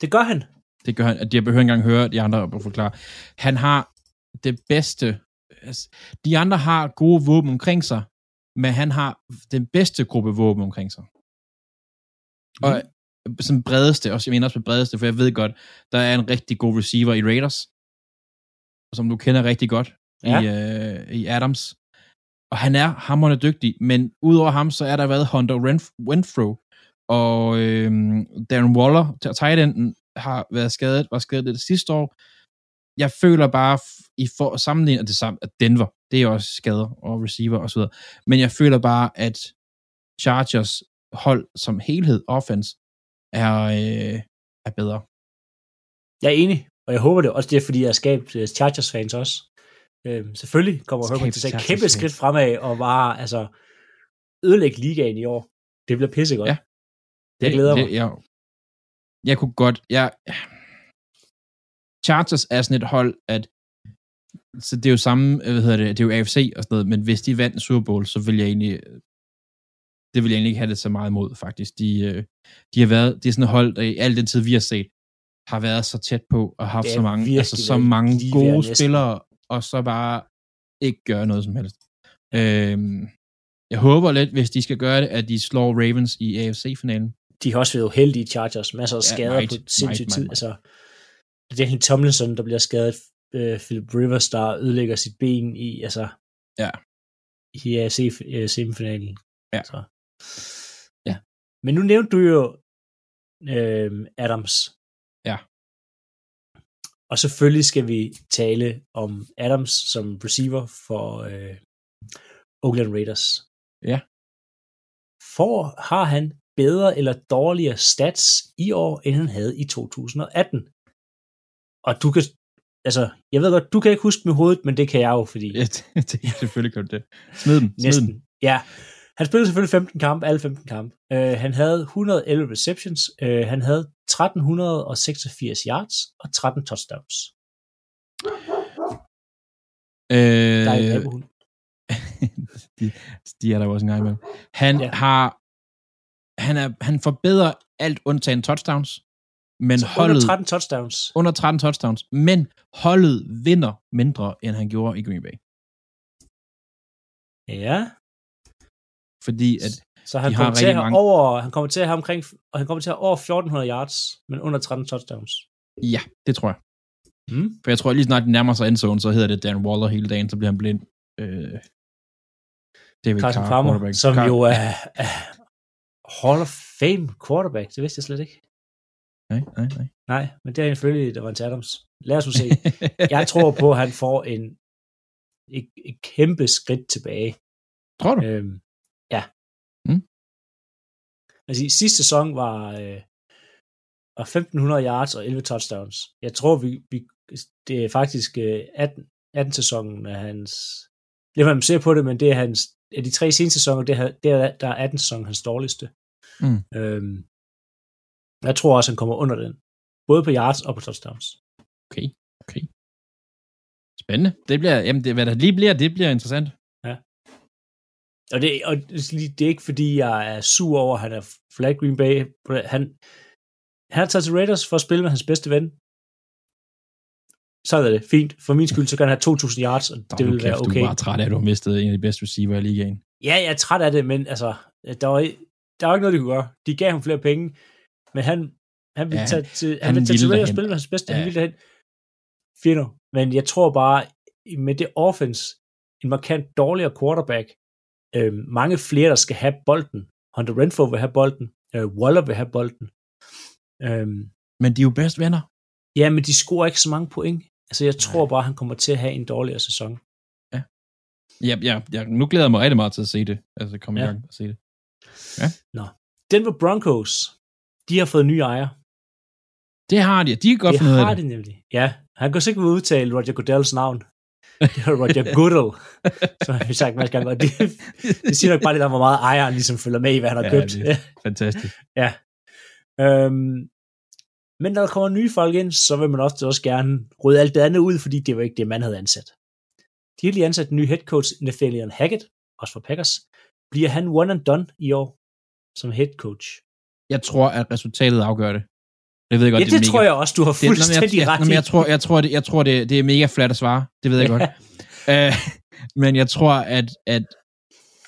Det gør han. Det gør han, at jeg behøver ikke engang høre de andre at forklare. Han har det bedste. Altså, de andre har gode våben omkring sig, men han har den bedste gruppe våben omkring sig. Og som bredeste, også, jeg mener også med bredeste, for jeg ved godt, der er en rigtig god receiver i Raiders, som du kender rigtig godt Ja. i, øh, i Adams. Og han er hammerende dygtig, men udover ham, så er der været Hunter Renf- Renfro, og øh, Darren Waller, tight enden, har været skadet, var skadet det sidste år. Jeg føler bare, i for sammenligning, at det samme, at Denver, det er også skader og receiver og så videre. Men jeg føler bare, at Chargers hold som helhed, offense, er, øh, er bedre. Jeg er enig, og jeg håber det også, det er, fordi jeg har skabt øh, Chargers-fans også. Øhm, selvfølgelig kommer Herbert til at tage kæmpe skridt fremad og bare altså, ødelægge ligaen i år. Det bliver pissegodt. Ja. Jeg glæder mig. Det, jeg, jeg kunne godt... Jeg, Chargers er sådan et hold, at så det er jo samme, hvad hedder det, det er jo AFC og sådan noget, men hvis de vandt Super Bowl, så vil jeg egentlig, det vil jeg egentlig ikke have det så meget imod, faktisk. De, øh, de har været, det er sådan et hold, der i al den tid, vi har set, har været så tæt på og haft så mange, altså, så mange gode spillere, og så bare ikke gøre noget som helst. Øhm, jeg håber lidt, hvis de skal gøre det, at de slår Ravens i AFC-finalen. De har også været uheldige Chargers. Masser af Ja, skader meget, på sindssyg meget, tid. Altså, det er helt Tomlinson, der bliver skadet. Øh, Philip Rivers, der ødelægger sit ben i, altså, Ja. i AFC øh, semifinalen. Ja. Så. Ja. Men nu nævnte du jo øh, Adams. Ja. Og selvfølgelig skal vi tale om Adams som receiver for øh, Oakland Raiders. Ja. For har han bedre eller dårligere stats i år, end han havde i 2018? Og du kan, altså, jeg ved godt, du kan ikke huske med hovedet, men det kan jeg jo, fordi Ja, det, det, selvfølgelig kan du det. Smid den, smid næsten, den. ja. Han spillede selvfølgelig 15 kampe, alle 15 kampe. Uh, han havde 111 receptions, uh, han havde 1386 yards og 13 touchdowns. Øh, Der er de, de er der jo også en gang imellem. Han ja. har han, er, han forbedrer alt undtagen touchdowns, men Så holdet under 13 touchdowns. under 13 touchdowns, men holdet vinder mindre, end han gjorde i Green Bay. Ja, Fordi at, så han kommer, til at mange- over, han kommer til at have omkring, og han kommer til at have over 1400 yards, men under 13 touchdowns. ja, det tror jeg. Mm. For jeg tror, at lige snart de nærmer sig endzone, så hedder det Dan Waller hele dagen, så bliver han blind. Øh, David Carson Carr, quarterback. som Carr- jo er, er Hall of Fame quarterback, det vidste jeg slet ikke. Nej, nej, nej. Nej, men det er selvfølgelig, en Adams. Lad os nu se. Jeg tror på, at han får en et, et kæmpe skridt tilbage. tror du? Øhm, ja. Mm. Altså, sidste sæson var, øh, var 1500 yards og 11 touchdowns. Jeg tror, vi, vi det er faktisk øh, 18, 18 sæsonen af hans... Det man ser på det, men det er hans... Af de tre seneste sæsoner, det er, det er, der er 18 sæsonen hans dårligste. Mm. Øhm, jeg tror også, han kommer under den. Både på yards og på touchdowns. Okay, okay. Spændende. Det bliver, jamen det, hvad der lige bliver, det bliver interessant. Og det, og det er ikke fordi, jeg er sur over, at han er flag Green Bay. Han, han tager til Raiders for at spille med hans bedste ven. Så er det fint. For min skyld, så kan han have 2.000 yards, og det vil være okay. Du er bare træt af, at du har mistet en af de bedste receiver i ligaen. Ja, jeg er træt af det, men altså, der var, der var ikke noget, de kunne gøre. De gav ham flere penge, men han, han ville Ja, tage til, han han ville tage til og spille med hans bedste. Ja. Han Ja. ville derhen. Fino. Men jeg tror bare, med det offense, en markant dårligere quarterback, øh, mange flere, der skal have bolden. Hunter Renfro vil have bolden. Øh, Waller vil have bolden. Øh, Men de er jo bedst venner. ja, men de scorer ikke så mange point. Altså, jeg tror bare, han kommer til at have en dårligere sæson. Ja, ja, ja, nu glæder jeg mig rigtig meget til at se det. Altså komme Ja. i gang og se det. Denver Broncos, de har fået nye ejere. Det har de, de kan godt det finde ud af har det. de nemlig. Ja, han kan sikkert udtale Roger Goodells navn. Det er Roger Goodell, som har sagt gange. Og det, det siger nok bare lidt om, hvor meget ejeren ligesom følger med i, hvad han har Ja, købt. det- Fantastisk. øhm, men når der kommer nye folk ind, så vil man også, også gerne rydde alt det andet ud, fordi det var ikke det, man havde ansat. De har lige ansat en ny head coach, Nathaniel Hackett, også for Packers. Bliver han one and done i år som head coach? Jeg tror, at resultatet afgør det. Jeg ved godt, ja, det, det, mega, tror jeg også, du har det, nå, men fuldstændig jeg, ret i. jeg tror, jeg tror, det, jeg tror det, det er mega flat at svare. Det ved jeg Ja. godt. Uh, men jeg tror, at, at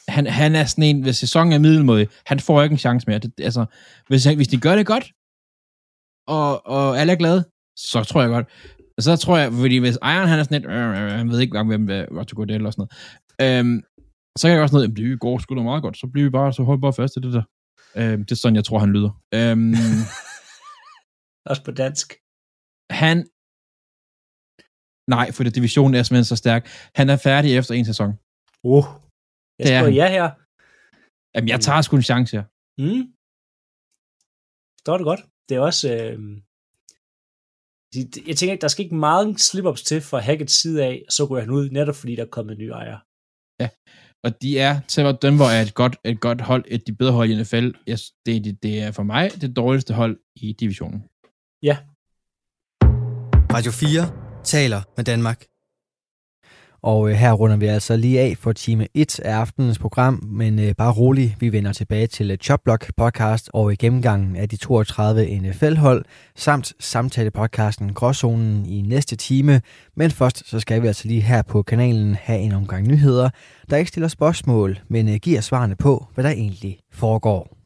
han, han er sådan en, hvis sæsonen er middelmådig, han får ikke en chance mere. Det, altså, hvis, hvis de gør det godt, og, og alle er glade, så tror jeg godt. Og så tror jeg, fordi hvis ejeren han er sådan lidt, øh, øh, han ved ikke, hvem er Roger Goodell og sådan noget, øhm, så kan jeg også noget, jamen, det går sgu da meget godt, så bliver vi bare, så hold bare fast i det der. Øhm, det er sådan, jeg tror, han lyder. Øhm, Også på dansk. han, nej, for det divisionen er simpelthen så stærk. Han er færdig efter en sæson. Uh, jeg Det er han. ja her. Jamen, jeg tager sgu en chance her. Mm. Står det godt. Det er også... Øh, jeg tænker ikke, der skal ikke meget slip-ups til fra Hackett's side af, så går han ud, netop fordi der er kommet nye ejere. Og de er, selvom Denver er et godt, et godt hold, et de bedre hold i NFL, jeg, det, det, det er for mig det dårligste hold i divisionen. Radio 4 taler med Danmark. Og øh, her runder vi altså lige af for time 1 af aftenens program, men øh, bare rolig, vi vender tilbage til øh, Chopblock podcast og i gennemgangen af de 32 NFL-hold, samt samtale-podcasten Gråzonen i næste time. Men først så skal vi altså lige her på kanalen have en omgang nyheder, der ikke stiller spørgsmål, men øh, giver svarene på, hvad der egentlig foregår.